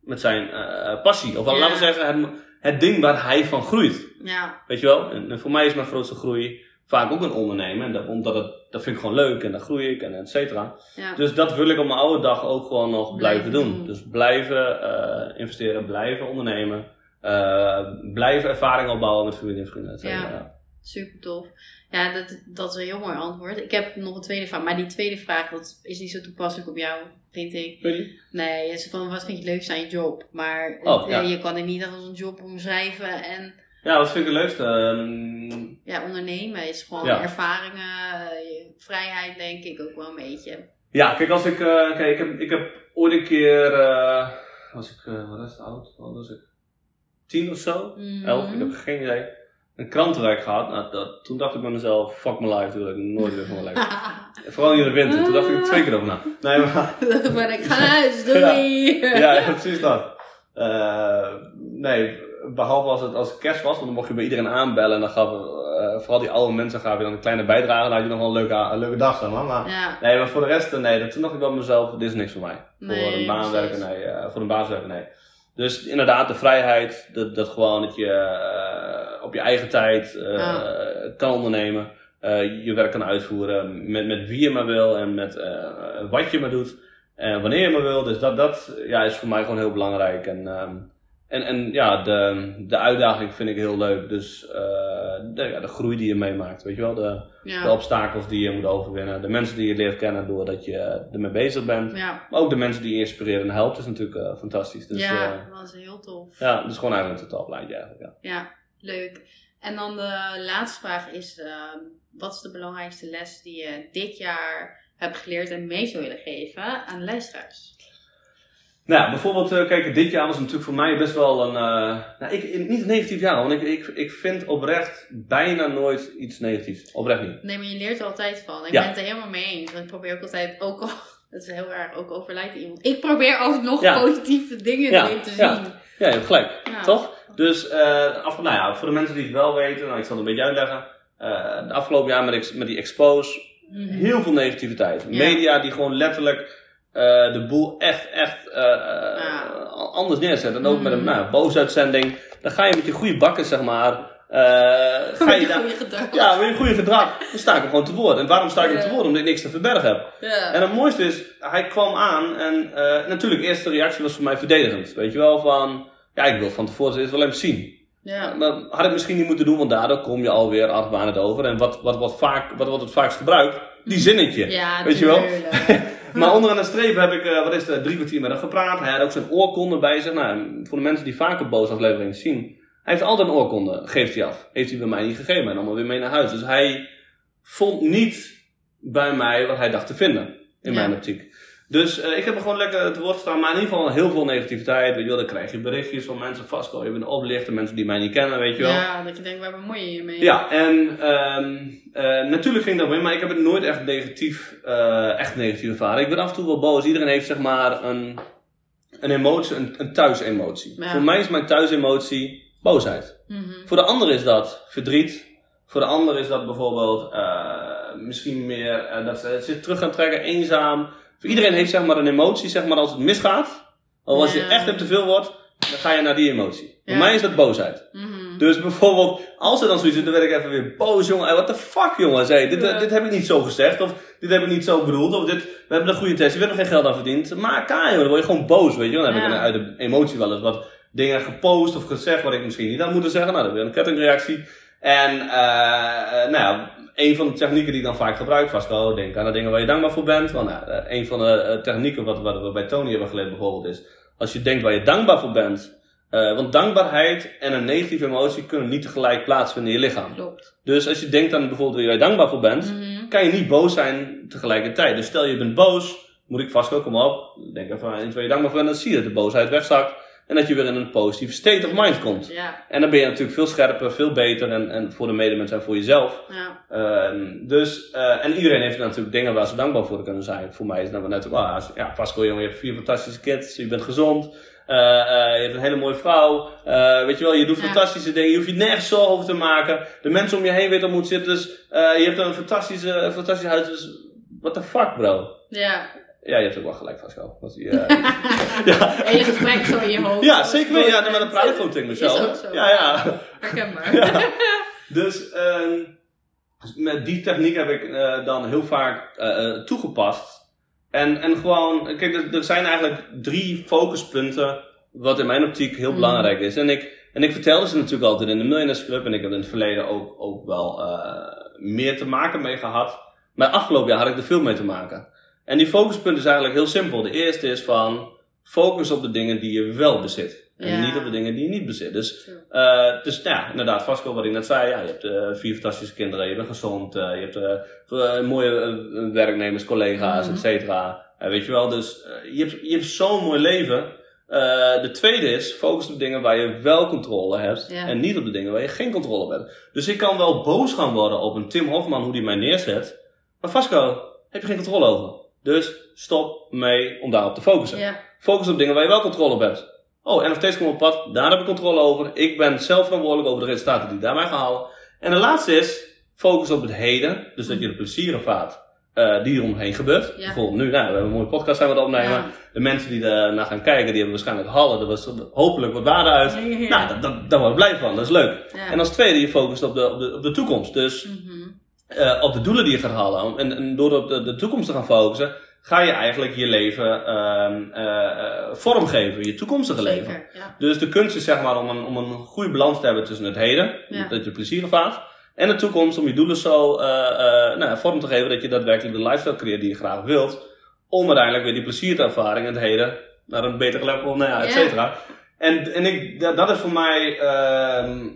met zijn eh, passie. Of Ja. laten we zeggen, het, het ding waar hij van groeit. Ja, Weet je wel? En, en voor mij is mijn grootste groei vaak ook een ondernemen. En dat, omdat het, dat vind ik gewoon leuk en dan groei ik en et cetera. ja. Dus dat wil ik op mijn oude dag ook gewoon nog blijven, Blijven doen. doen. Dus blijven eh, investeren, blijven ondernemen. eh, blijven ervaring opbouwen met familie en vrienden. et cetera. Ja. Ja. super tof. Ja, dat, dat is een heel mooi antwoord. Ik heb nog een tweede vraag, maar die tweede vraag dat is niet zo toepasselijk op jou, vind ik. Nee, het is van wat vind je leukste aan je job? Maar Oh, het- ja. eh, je kan het niet als een job omschrijven en Ja, wat vind ik het leukste? Ehm, ja, ondernemen is gewoon Ja. ervaringen. eh, vrijheid denk ik ook wel een beetje. Ja, kijk, als ik, eh, kijk, ik, heb, ik heb ooit een keer, was ik, wat is het oud? Wat was ik? Tien of zo? Mhm. Elf, ik heb geen idee. Een krantenwerk gehad. Nou, dat, toen dacht ik bij mezelf, fuck my life, wil ik nooit weer van mijn leven. (laughs) Vooral in de winter, toen dacht ik er twee keer over na. Nee, maar, (laughs) (laughs) maar ik ga naar huis, doei! ja, ja, precies dat. Eh, nee, behalve als het, als het kerst was, want dan mocht je bij iedereen aanbellen en dan gaf, eh, vooral die oude mensen gaven je dan een kleine bijdrage, dan had je nog wel een leuke, een leuke dag, zeg maar. maar Ja, Nee, maar voor de rest, eh, nee, toen dacht ik bij mezelf, dit is niks voor mij. Nee, voor een baan werken, nee. eh, voor een baas werken, nee. Dus inderdaad, de vrijheid, dat, dat gewoon dat je eh, op je eigen tijd eh, Ja. kan ondernemen. eh, je werk kan uitvoeren met, met wie je maar wil en met wat je maar doet. En wanneer je maar wil. Dus dat, dat ja, is voor mij gewoon heel belangrijk. En, ehm, en, en ja, de, de uitdaging vind ik heel leuk. Dus eh, de, ja, de groei die je meemaakt, weet je wel. De, de obstakels die je moet overwinnen. De mensen die je leert kennen doordat je ermee bezig bent. ja. Maar ook de mensen die je inspireren en helpt is natuurlijk eh, fantastisch. Dus ja, ja. dat was heel tof. ja, dus gewoon eigenlijk een totaalplaatje eigenlijk. Ja. Ja, leuk. En dan de laatste vraag is, eh, wat is de belangrijkste les die je dit jaar hebt geleerd en mee zou willen geven aan de luisteraars? Nou, bijvoorbeeld, eh, kijk, dit jaar was natuurlijk voor mij best wel een. eh, nou, ik, niet een negatief jaar, want ik, ik, ik vind oprecht bijna nooit iets negatiefs. Oprecht niet. Nee, maar je leert er altijd van. Ik Ja. ben het er helemaal mee eens. Want ik probeer ook altijd, ook al, (laughs) het is heel erg, ook overlijdt iemand. Ik probeer ook nog Ja. positieve dingen Ja, erin te zien. Ja, je hebt gelijk. Toch? Dus, eh, af, nou ja, voor de mensen die het wel weten, nou, ik zal het een beetje uitleggen. De afgelopen jaar met, met die expose, Mhm. heel veel negativiteit. Media die gewoon letterlijk eh, de boel echt, echt eh, eh, Ja. anders neerzetten. En ook met een nou, boosuitzending. Dan ga je met je goede bakken, zeg maar. eh, ga je daar. Ja, met je goede gedrag. Dan sta ik er gewoon te woord. En waarom sta ik Ja. te woord? Omdat ik niks te verbergen heb. Ja. En het mooiste is, hij kwam aan en eh, natuurlijk, de eerste reactie was voor mij verdedigend. Weet je wel, van, ja, ik wil van tevoren eerst wel even zien. ja. Dat had ik misschien niet moeten doen, want daardoor kom je alweer het over. En wat, wat, wat, vaak, wat wordt het vaakst gebruikt? Die zinnetje. Ja, Weet je wel? (laughs) Maar onderaan de streep heb ik, eh, wat is het, drie kwartier met hem gepraat. Hij had ook zijn oorkonde bij zich. Nou, voor de mensen die vaker boos afleveringen zien. Hij heeft altijd een oorkonde, geeft hij af. Heeft hij bij mij niet gegeven en allemaal weer mee naar huis. Dus hij vond niet bij mij wat hij dacht te vinden. In Ja. mijn optiek. Dus eh, ik heb er gewoon lekker het woord staan, maar in ieder geval heel veel negativiteit. Weet je wel, dan krijg je berichtjes van mensen vastkomen. Je bent oplichter, mensen die mij niet kennen, weet je wel. Ja, dat je denkt, waar bemoei je je mee? Ja, en ehm, eh, natuurlijk ging dat mee, maar ik heb het nooit echt negatief, eh, echt negatief ervaren. Ik ben af en toe wel boos. Iedereen heeft zeg maar een, een emotie, een, een thuisemotie. Ja. Voor mij is mijn thuisemotie boosheid. Mhm. Voor de ander is dat verdriet. Voor de ander is dat bijvoorbeeld misschien meer dat ze zich terug gaan trekken, eenzaam. Voor iedereen heeft zeg maar een emotie, zeg maar als het misgaat. Of als je echt hebt te veel wordt, dan ga je naar die emotie. Voor mij is dat boosheid. Mhm. Dus bijvoorbeeld, als er dan zoiets is, dan werd ik even weer boos, jongen. What the fuck, jongen. Hey, dit, dit heb ik niet zo gezegd. Of dit heb ik niet zo bedoeld. Of dit, we hebben een goede test. Je hebt er geen geld aan verdiend. Maar ka, jongen. Dan word je gewoon boos, weet je. Dan heb ik uit de emotie wel eens wat dingen gepost of gezegd wat ik misschien niet had moeten zeggen. Nou, dan weer een kettingreactie. En, eh, eh, nou ja, een van de technieken die ik dan vaak gebruik, Vasco, denk aan de dingen waar je dankbaar voor bent. Want nou, eh, een van de eh, technieken wat, wat we bij Tony hebben geleerd bijvoorbeeld is, als je denkt waar je dankbaar voor bent, eh, want dankbaarheid en een negatieve emotie kunnen niet tegelijk plaatsvinden in je lichaam. Klopt. Dus als je denkt aan bijvoorbeeld waar je dankbaar voor bent, Mhm. kan je niet boos zijn tegelijkertijd. Dus stel je bent boos, moet ik vast ook kom op. Denk even aan iets waar je dankbaar voor bent, dan zie je dat de boosheid wegzakt. En dat je weer in een positieve state of mind komt. Ja, En dan ben je natuurlijk veel scherper, veel beter en, en voor de medemens en voor jezelf. ja. Ehm, dus, eh, en iedereen heeft natuurlijk dingen waar ze dankbaar voor kunnen zijn. Voor mij is dan net ook, ah, ja, Pascal, jongen, je hebt vier fantastische kids, je bent gezond, eh, eh, je hebt een hele mooie vrouw, eh, weet je wel, je doet Ja. fantastische dingen, je hoeft je nergens zorgen over te maken. De mensen om je heen weten hoe het zit, dus eh, je hebt een fantastische, fantastische huis, dus what the fuck, bro? Ja. Ja, je hebt ook wel gelijk, Pascal. Dat die, eh, (laughs) ja. Hele gesprek zo in je hoofd. ja, zeker weten. Ja, maar dan praat ik gewoon tegen Is mezelf. ook zo. Ja, ja. Herkenbaar. Ja. (laughs) Dus ehm, met die techniek heb ik eh, dan heel vaak eh, toegepast. En, en gewoon, kijk, er, er zijn eigenlijk drie focuspunten wat in mijn optiek heel Mm. belangrijk is. En ik, en ik vertelde ze natuurlijk altijd in de Millionaires Club en ik heb in het verleden ook, ook wel meer te maken mee gehad. Maar afgelopen jaar had ik er veel mee te maken. En die focuspunten is eigenlijk heel simpel. De eerste is van focus op de dingen die je wel bezit. En Ja. niet op de dingen die je niet bezit. Dus, eh, dus nou ja, inderdaad, Vasco, wat ik net zei. Ja, je hebt eh, vier fantastische kinderen, je bent gezond, eh, je hebt mooie werknemers, collega's, Mhm. et cetera. Weet je wel, dus je hebt, je hebt zo'n mooi leven. De tweede is, focus op dingen waar je wel controle hebt. Ja. En niet op de dingen waar je geen controle op hebt. Dus ik kan wel boos gaan worden op een Tim Hofman, hoe die mij neerzet. Maar Vasco, heb je geen controle over. Dus stop mee om daarop te focussen. Ja. Focus op dingen waar je wel controle op hebt. Oh, NFT's komen op pad, daar heb ik controle over. Ik ben zelf verantwoordelijk over de resultaten die ik daarbij ga halen. En de laatste is, focus op het heden. Dus dat je de plezier ervaart eh die er omheen gebeurt. Bijvoorbeeld nu, nou, we hebben een mooie podcast zijn we aan het opnemen. Ja. De mensen die er naar gaan kijken, die hebben waarschijnlijk hallen. Er was hopelijk wat waarde uit. Ja. Nou, daar word ik blij van. Dat is leuk. En als tweede, je focust op de, op de, op de toekomst. Dus Mhm. Eh, op de doelen die je gaat halen. En, en door op de, de toekomst te gaan focussen, ga je eigenlijk je leven ehm, eh, vormgeven. Je toekomstige leven. Ja. Dus de kunst is zeg maar om een, om een goede balans te hebben tussen het heden, Ja. dat je plezier ervaart, en de toekomst om je doelen zo eh, nou, vorm te geven dat je daadwerkelijk de lifestyle creëert die je graag wilt. Om uiteindelijk weer die plezierervaring in het heden naar een beter level, nou ja, et Ja. cetera. En, en ik, dat, dat is voor mij ehm,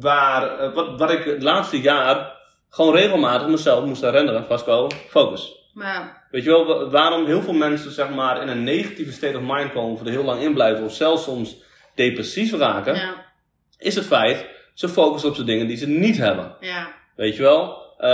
waar, wat, wat ik het laatste jaar gewoon regelmatig mezelf moest herinneren, Vasco, focus. Maar Weet je wel, wa- waarom heel veel mensen zeg maar in een negatieve state of mind komen, of er heel lang in blijven, of zelfs soms depressief raken, ja, is het feit, ze focussen op de dingen die ze niet hebben. ja, Weet je wel? Eh,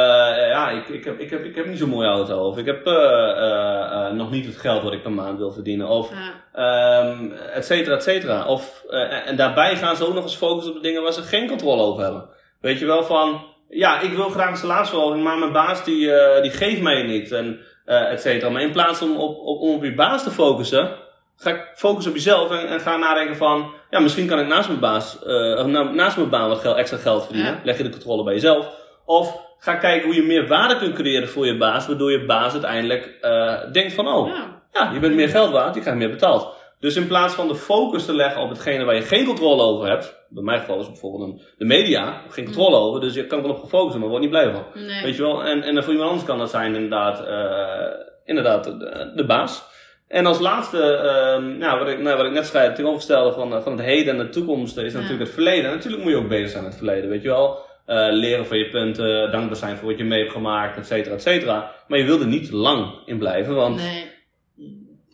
ja, ik, ik, heb, ik, heb, ik heb niet zo'n mooie auto, of ik heb eh, eh, nog niet het geld wat ik per maand wil verdienen, of ja, ehm et cetera, et cetera. Of, en daarbij gaan ze ook nog eens focussen op de dingen waar ze geen controle over hebben. Weet je wel van, ja, ik wil graag een salarisverhoging, maar mijn baas die, eh, die geeft mij niet, en eh et cetera. Maar in plaats om op, op, om op je baas te focussen, ga ik focussen op jezelf en, en ga nadenken van, ja, misschien kan ik naast mijn baas, eh, naast mijn baan wat geld, extra geld verdienen. Ja. Leg je de controle bij jezelf. Of ga kijken hoe je meer waarde kunt creëren voor je baas, waardoor je baas uiteindelijk denkt van, oh, ja. ja, je bent meer geld waard, je krijgt meer betaald. Dus in plaats van de focus te leggen op hetgene waar je geen controle over hebt, bij mijn geval is het bijvoorbeeld een, de media, geen controle over, dus je kan er wel op gefocust, maar word niet blij van. Nee. Weet je wel, en, en voor iemand anders kan dat zijn inderdaad, eh, inderdaad de, de baas. En als laatste, ehm, nou, wat, ik, nou, wat ik net het tegenovergestelde van, eh, van het heden en de toekomst is Ja. natuurlijk het verleden. Natuurlijk moet je ook bezig zijn met het verleden, weet je wel. Eh, leren van je punten, dankbaar zijn voor wat je mee hebt gemaakt, et cetera, et cetera. Maar je wil er niet lang in blijven, want Nee,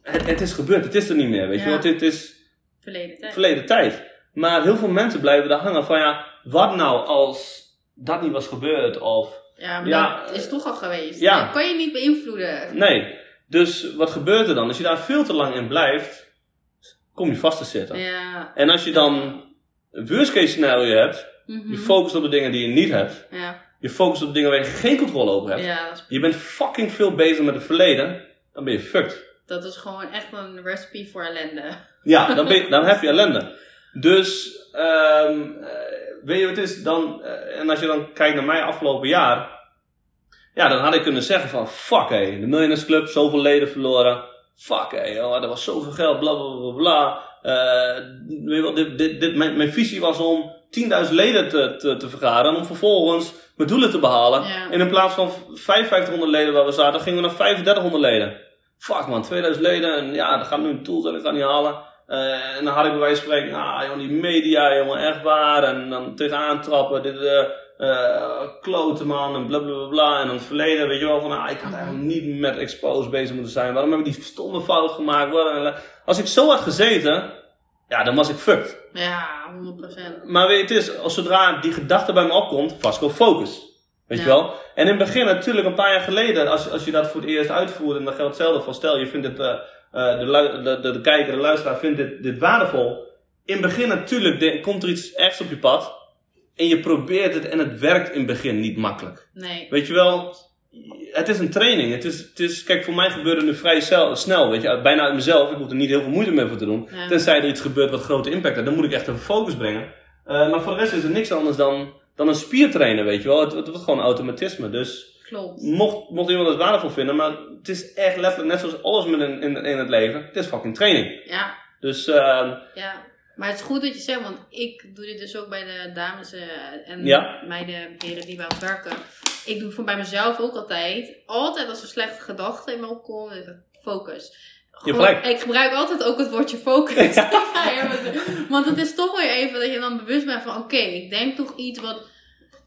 het, het is gebeurd, het is er niet meer, weet je wel. Dit is verleden tijd. verleden tijd. Maar heel veel mensen blijven daar hangen van ja, wat nou als dat niet was gebeurd of... Ja, maar Ja, dat is toch al geweest. ja. Dat kan je niet beïnvloeden. Nee. Dus wat gebeurt er dan? Als je daar veel te lang in blijft, kom je vast te zitten. Ja. En als je dan een worst case scenario hebt, Mhm. je focust op de dingen die je niet hebt, ja. je focust op de dingen waar je geen controle over hebt, ja, is, je bent fucking veel bezig met het verleden, dan ben je fucked. Dat is gewoon echt een recipe voor ellende. Ja, dan, ben je, (laughs) dan heb je ellende. Dus, ehm eh, weet je wat het is? Dan, eh, en als je dan kijkt naar mij afgelopen jaar. Ja, dan had ik kunnen zeggen van, fuck hé, de Millionaires Club, zoveel leden verloren. Fuck hé, oh, er was zoveel geld, bla bla bla bla. Eh, weet je wel, dit, dit, dit, mijn, mijn visie was om 10.000 leden te, te, te vergaren. Om vervolgens mijn doelen te behalen. Ja. En in plaats van 5500 leden waar we zaten, gingen we naar 3500 leden. Fuck man, 2000 leden. En ja, dat gaat nu een tool zijn, dat gaat niet halen. Eh, en dan had ik bij wijze van spreken, ah jongen, die media, jongen, echt waar. En dan tegenaan trappen, dit, eh eh, kloten man, en bla bla. En dan het verleden, weet je wel, van ah, ik had eigenlijk niet met expose bezig moeten zijn. Waarom heb ik die stomme fout gemaakt? Als ik zo had gezeten, ja, dan was ik fucked. Ja, 100%. Maar weet je, het is, als zodra die gedachte bij me opkomt, Vasco, focus. Weet Ja. je wel? En in het begin, natuurlijk, een paar jaar geleden, als, als je dat voor het eerst uitvoert, en dan geldt hetzelfde van, stel je vindt het, eh, eh, de, de, de, de kijker, de luisteraar vindt dit, dit waardevol. In het begin, natuurlijk, de- komt er iets ergs op je pad. En je probeert het en het werkt in het begin niet makkelijk. Nee. Weet je wel, het is een training. Het is, het is, kijk, voor mij gebeurt het nu vrij snel. Weet je, bijna uit mezelf. Ik hoef er niet heel veel moeite meer voor te doen. Ja. Tenzij er iets gebeurt wat grote impact heeft. Dan moet ik echt een focus brengen. Eh, maar voor de rest is er niks anders dan, dan een spiertrainer, weet je wel. Het, het wordt gewoon automatisme. Dus Klopt. mocht, mocht iemand het waardevol vinden, maar het is echt letterlijk net zoals alles met in, in, in het leven. Het is fucking training. Ja. Dus, ehm Ja, maar het is goed dat je zegt, want ik doe dit dus ook bij de dames eh, en Ja. meiden, heren die bij ons werken. Ik doe voor bij mezelf ook altijd, altijd als er slechte gedachten in me opkomen, focus. Gelijk. Ik gebruik altijd ook het woordje focus. (laughs) Want het is toch weer even dat je dan bewust bent van... Oké, ik denk toch iets wat...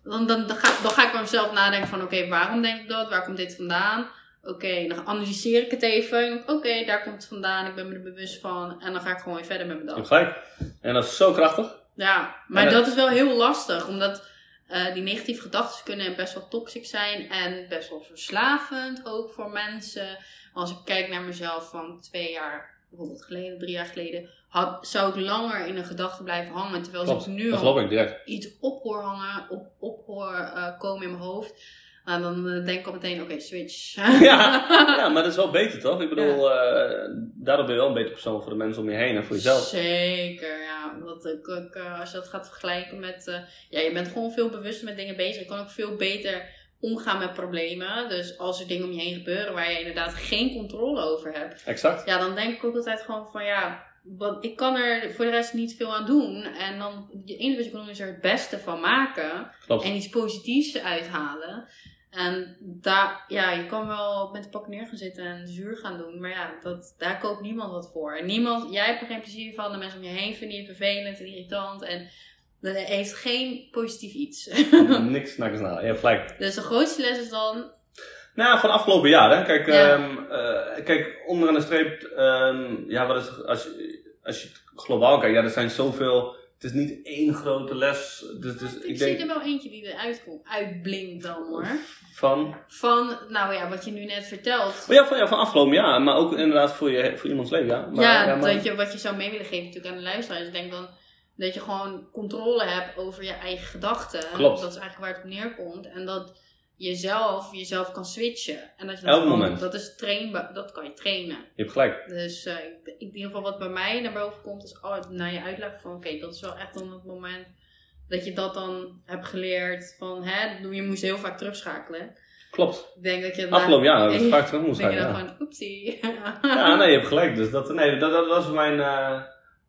Dan, dan, dan, ga, dan ga ik bij mezelf nadenken van... Oké, waarom denk ik dat? Waar komt dit vandaan? Oké, dan analyseer ik het even. Oké, daar komt het vandaan. Ik ben me er bewust van. En dan ga ik gewoon weer verder met mijn dag. gelijk. En dat is zo krachtig. Ja, maar eh, dat is wel heel lastig. Omdat eh, die negatieve gedachten kunnen best wel toxic zijn. En best wel verslavend ook voor mensen. Als ik kijk naar mezelf van twee jaar bijvoorbeeld geleden, drie jaar geleden. Had, zou ik langer in een gedachte blijven hangen. Terwijl Klopt. als ik nu al ik iets op hoor hangen, op, op hoor eh, komen in mijn hoofd. Nou, dan eh, denk ik al meteen, oké, switch. (laughs) (laughs) Ja, ja, maar dat is wel beter toch? Ik bedoel, eh, daardoor ben je wel een beter persoon voor de mensen om je heen en voor jezelf. Zeker, ja. Dat, ik, ook, eh, als je dat gaat vergelijken met... eh, ja, je bent gewoon veel bewuster met dingen bezig. Je kan ook veel beter omgaan met problemen. Dus als er dingen om je heen gebeuren waar je inderdaad geen controle over hebt. Exact. Ja, dan denk ik ook altijd gewoon van ja... Wat, ik kan er voor de rest niet veel aan doen. En dan, het enige wat je kan doen is er het beste van maken. Klopt. En iets positiefs uithalen. En daar, ja, je kan wel met de pak neer gaan zitten en zuur gaan doen. Maar ja, dat, daar koopt niemand wat voor. En niemand, jij hebt er geen plezier van. De mensen om je heen vinden je vervelend en irritant. En dat heeft geen positief iets. (laughs) Niks na. Je hebt gelijk. dus de grootste les is dan... Nou, van afgelopen jaar, hè. Kijk, Ja. ehm, eh, kijk onderaan de streep, ehm, ja, wat is, als, je, als je het globaal kijkt, ja, er zijn zoveel, het is niet één grote les. Dus, dus Ik, ik zie er wel eentje die eruit komt, uitblinkt dan hoor. van, Van, nou ja, wat je nu net vertelt. oh ja, van, ja, van afgelopen jaar, maar ook inderdaad voor, je, voor iemands leven, ja. Maar, ja, maar- dat je, wat je zou mee willen geven natuurlijk aan de luisteraars. Ik denk dan dat je gewoon controle hebt over je eigen gedachten. Klopt. Dat is eigenlijk waar het op neerkomt. En dat je zelf jezelf kan switchen. En dat je dat Elk gewoon- moment. Dat is trainbaar, dat kan je trainen. Je hebt gelijk. Dus eh, ik- in ieder geval wat bij mij naar boven komt, is oh, na je uitleg van oké, dat is wel echt dan het moment dat je dat dan hebt geleerd van hè, je moest heel vaak terugschakelen. Klopt. Ik denk dat je Afgelopen jaar, dat is (laughs) vaak terug moest denk je dan ja. van oepsie. (laughs) Ja, nee, je hebt gelijk. Dus dat, nee, dat, dat, is mijn eh,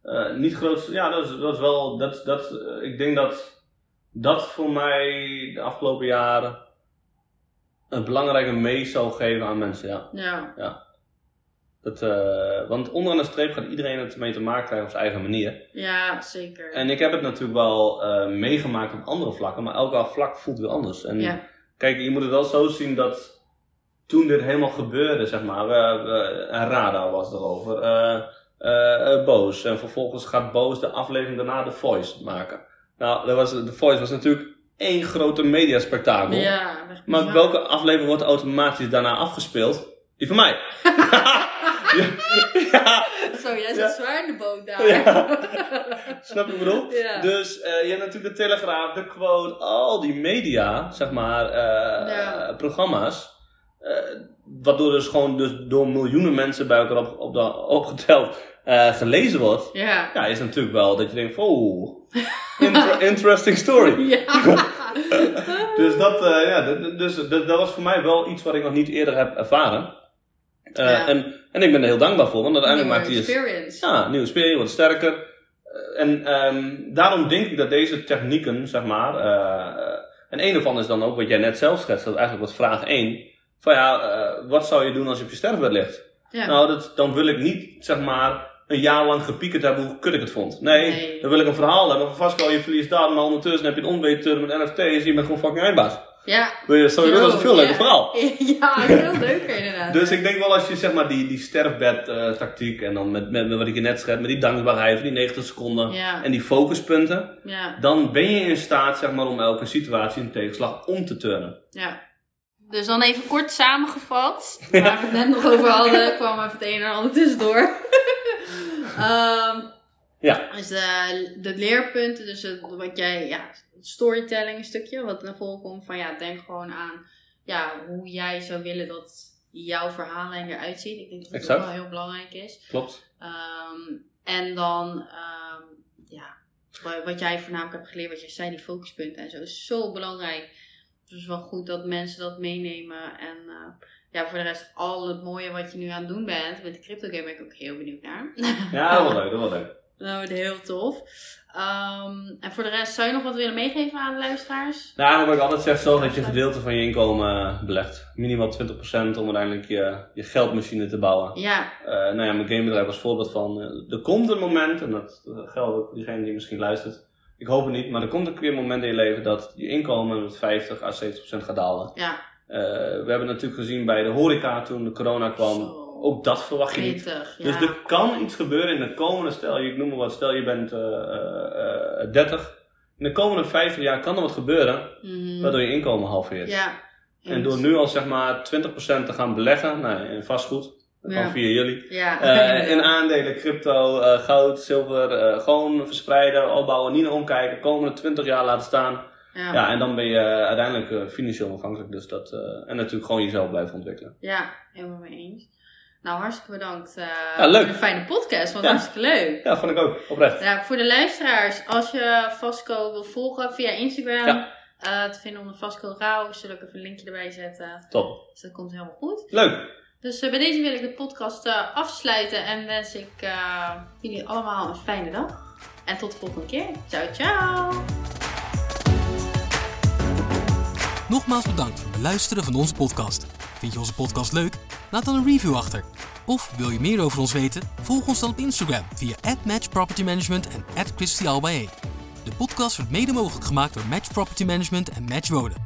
eh, niet groot. Ja, dat is, dat is wel. Dat, dat, ik denk dat dat voor mij de afgelopen jaren een belangrijke mee zou geven aan mensen. Ja. ja. Dat, eh, want onderaan de streep gaat iedereen het mee te maken krijgen op zijn eigen manier. Ja, zeker. En ik heb het natuurlijk wel eh, meegemaakt op andere vlakken, maar elk vlak voelt weer anders. En ja. Kijk, je moet het wel zo zien dat toen dit helemaal gebeurde, zeg maar, we, we, een radar was erover, eh Boos. En vervolgens gaat Boos de aflevering daarna The Voice maken. Nou, dat was, The Voice was natuurlijk één grote mediaspectakel. Ja, Maar bizar. welke aflevering wordt automatisch daarna afgespeeld? Die van mij. (laughs) ja, ja, Zo, jij zit Ja. zwaar in de boot daar. Ja. snap je wat ik bedoel? Dus eh, je hebt natuurlijk de Telegraaf, de Quote, al die media, zeg maar, eh, programma's. eh, waardoor dus gewoon dus door miljoenen mensen bij elkaar op, op de, opgeteld gelezen wordt. Ja. Ja, is natuurlijk wel dat je denkt oh, (laughs) inter- (laughs) interesting story. (laughs) Ja. (laughs) Dus, dat, eh, ja, dus dat, dat was voor mij wel iets wat ik nog niet eerder heb ervaren. Eh, Ja. en, en ik ben er heel dankbaar voor, want uiteindelijk maakt hij experience. ja, nieuwe speel, wat sterker. Eh, En ehm, daarom denk ik dat deze technieken, zeg maar, en een ervan is dan ook wat jij net zelf schetst, dat eigenlijk wat vraag 1. Van ja, wat zou je doen als je op je sterfbed ligt? Ja. Nou, dat, dan wil ik niet, zeg maar, een jaar lang gepiekerd hebben hoe kut ik het vond. Nee, Nee. dan wil ik een verhaal hebben van vast je verliest daar, maar ondertussen heb je een onbeter met NFT's en je bent gewoon fucking eindbaas. Ja. Sorry, dat is een veel leuker ja. verhaal. Ja, (laughs) veel leuker inderdaad. Dus ik denk wel als je zeg maar die, die sterfbed eh, tactiek en dan met, met, met wat ik je net schet, met die dankbaarheid van die 90 seconden Ja. en die focuspunten, Ja. dan ben je in staat zeg maar om elke situatie een tegenslag om te turnen. Ja. Dus dan even kort samengevat, (laughs) waar we het net nog over hadden, kwam even het een en ander tussendoor. (laughs) Ehm Ja. dus de, de leerpunten, dus het- wat jij, ja, het storytelling stukje, wat naar voren komt van ja, denk gewoon aan ja, hoe jij zou willen dat jouw verhaallijn eruit ziet. Ik denk dat dat Exact. ook wel heel belangrijk is. Klopt. Ehm, en dan, ehm, ja, wa- wat jij voornamelijk hebt geleerd, wat je zei, die focuspunten en zo, is zo belangrijk. Dus het is wel goed dat mensen dat meenemen. En eh, ja, voor de rest, al het mooie wat je nu aan het doen bent, met de crypto game ben ik ook heel benieuwd naar. Ja, dat was (laughs) leuk, dat was leuk. Dat wordt heel tof. Ehm, en voor de rest, zou je nog wat willen meegeven aan de luisteraars? Nou, wat ik altijd zeg, zorg dat je een gedeelte van je inkomen belegt. Minimaal 20% om uiteindelijk je, je geldmachine te bouwen. Ja, Eh, nou ja, mijn gamebedrijf als voorbeeld van, eh, er komt een moment, en dat geldt ook voor diegene die misschien luistert. Ik hoop het niet, maar er komt een keer een moment in je leven dat je inkomen met 50 à 70% gaat dalen. ja. Eh, we hebben natuurlijk gezien bij de horeca toen de corona kwam, Zo. ook dat verwacht je niet. Ja. Dus er kan iets gebeuren in de komende, stel je, ik noem maar wat, stel je bent eh, eh, eh, 30. In de komende 50 jaar kan er wat gebeuren, Mhm. waardoor je inkomen halveert. Ja. En door nu al zeg maar 20% te gaan beleggen, nou, in vastgoed, Ja. via jullie. Ja. Eh, in aandelen, crypto, eh, goud, zilver, eh, gewoon verspreiden, opbouwen, niet naar omkijken, komende 20 jaar laten staan. ja. Ja, en dan ben je uiteindelijk financieel onafhankelijk. Dus dat, en natuurlijk gewoon jezelf blijven ontwikkelen. Ja, helemaal mee eens. Nou, hartstikke bedankt Ja, leuk. voor de fijne podcast. Ja. hartstikke leuk. Ja, vond ik ook, oprecht. Ja, voor de luisteraars, als je Vasco wil volgen via Instagram, te vinden onder Vasco Rauw, zal ik even een linkje erbij zetten. Top. Dus dat komt helemaal goed. Leuk. Dus eh, bij deze wil ik de podcast eh, afsluiten en wens ik eh, jullie allemaal een fijne dag. En tot de volgende keer. Ciao, ciao! Nogmaals bedankt voor het beluisteren van onze podcast. Vind je onze podcast leuk? Laat dan een review achter. Of wil je meer over ons weten? Volg ons dan op Instagram via @matchpropertymanagement en @christialbae. De podcast wordt mede mogelijk gemaakt door Match Property Management en Match Wonen.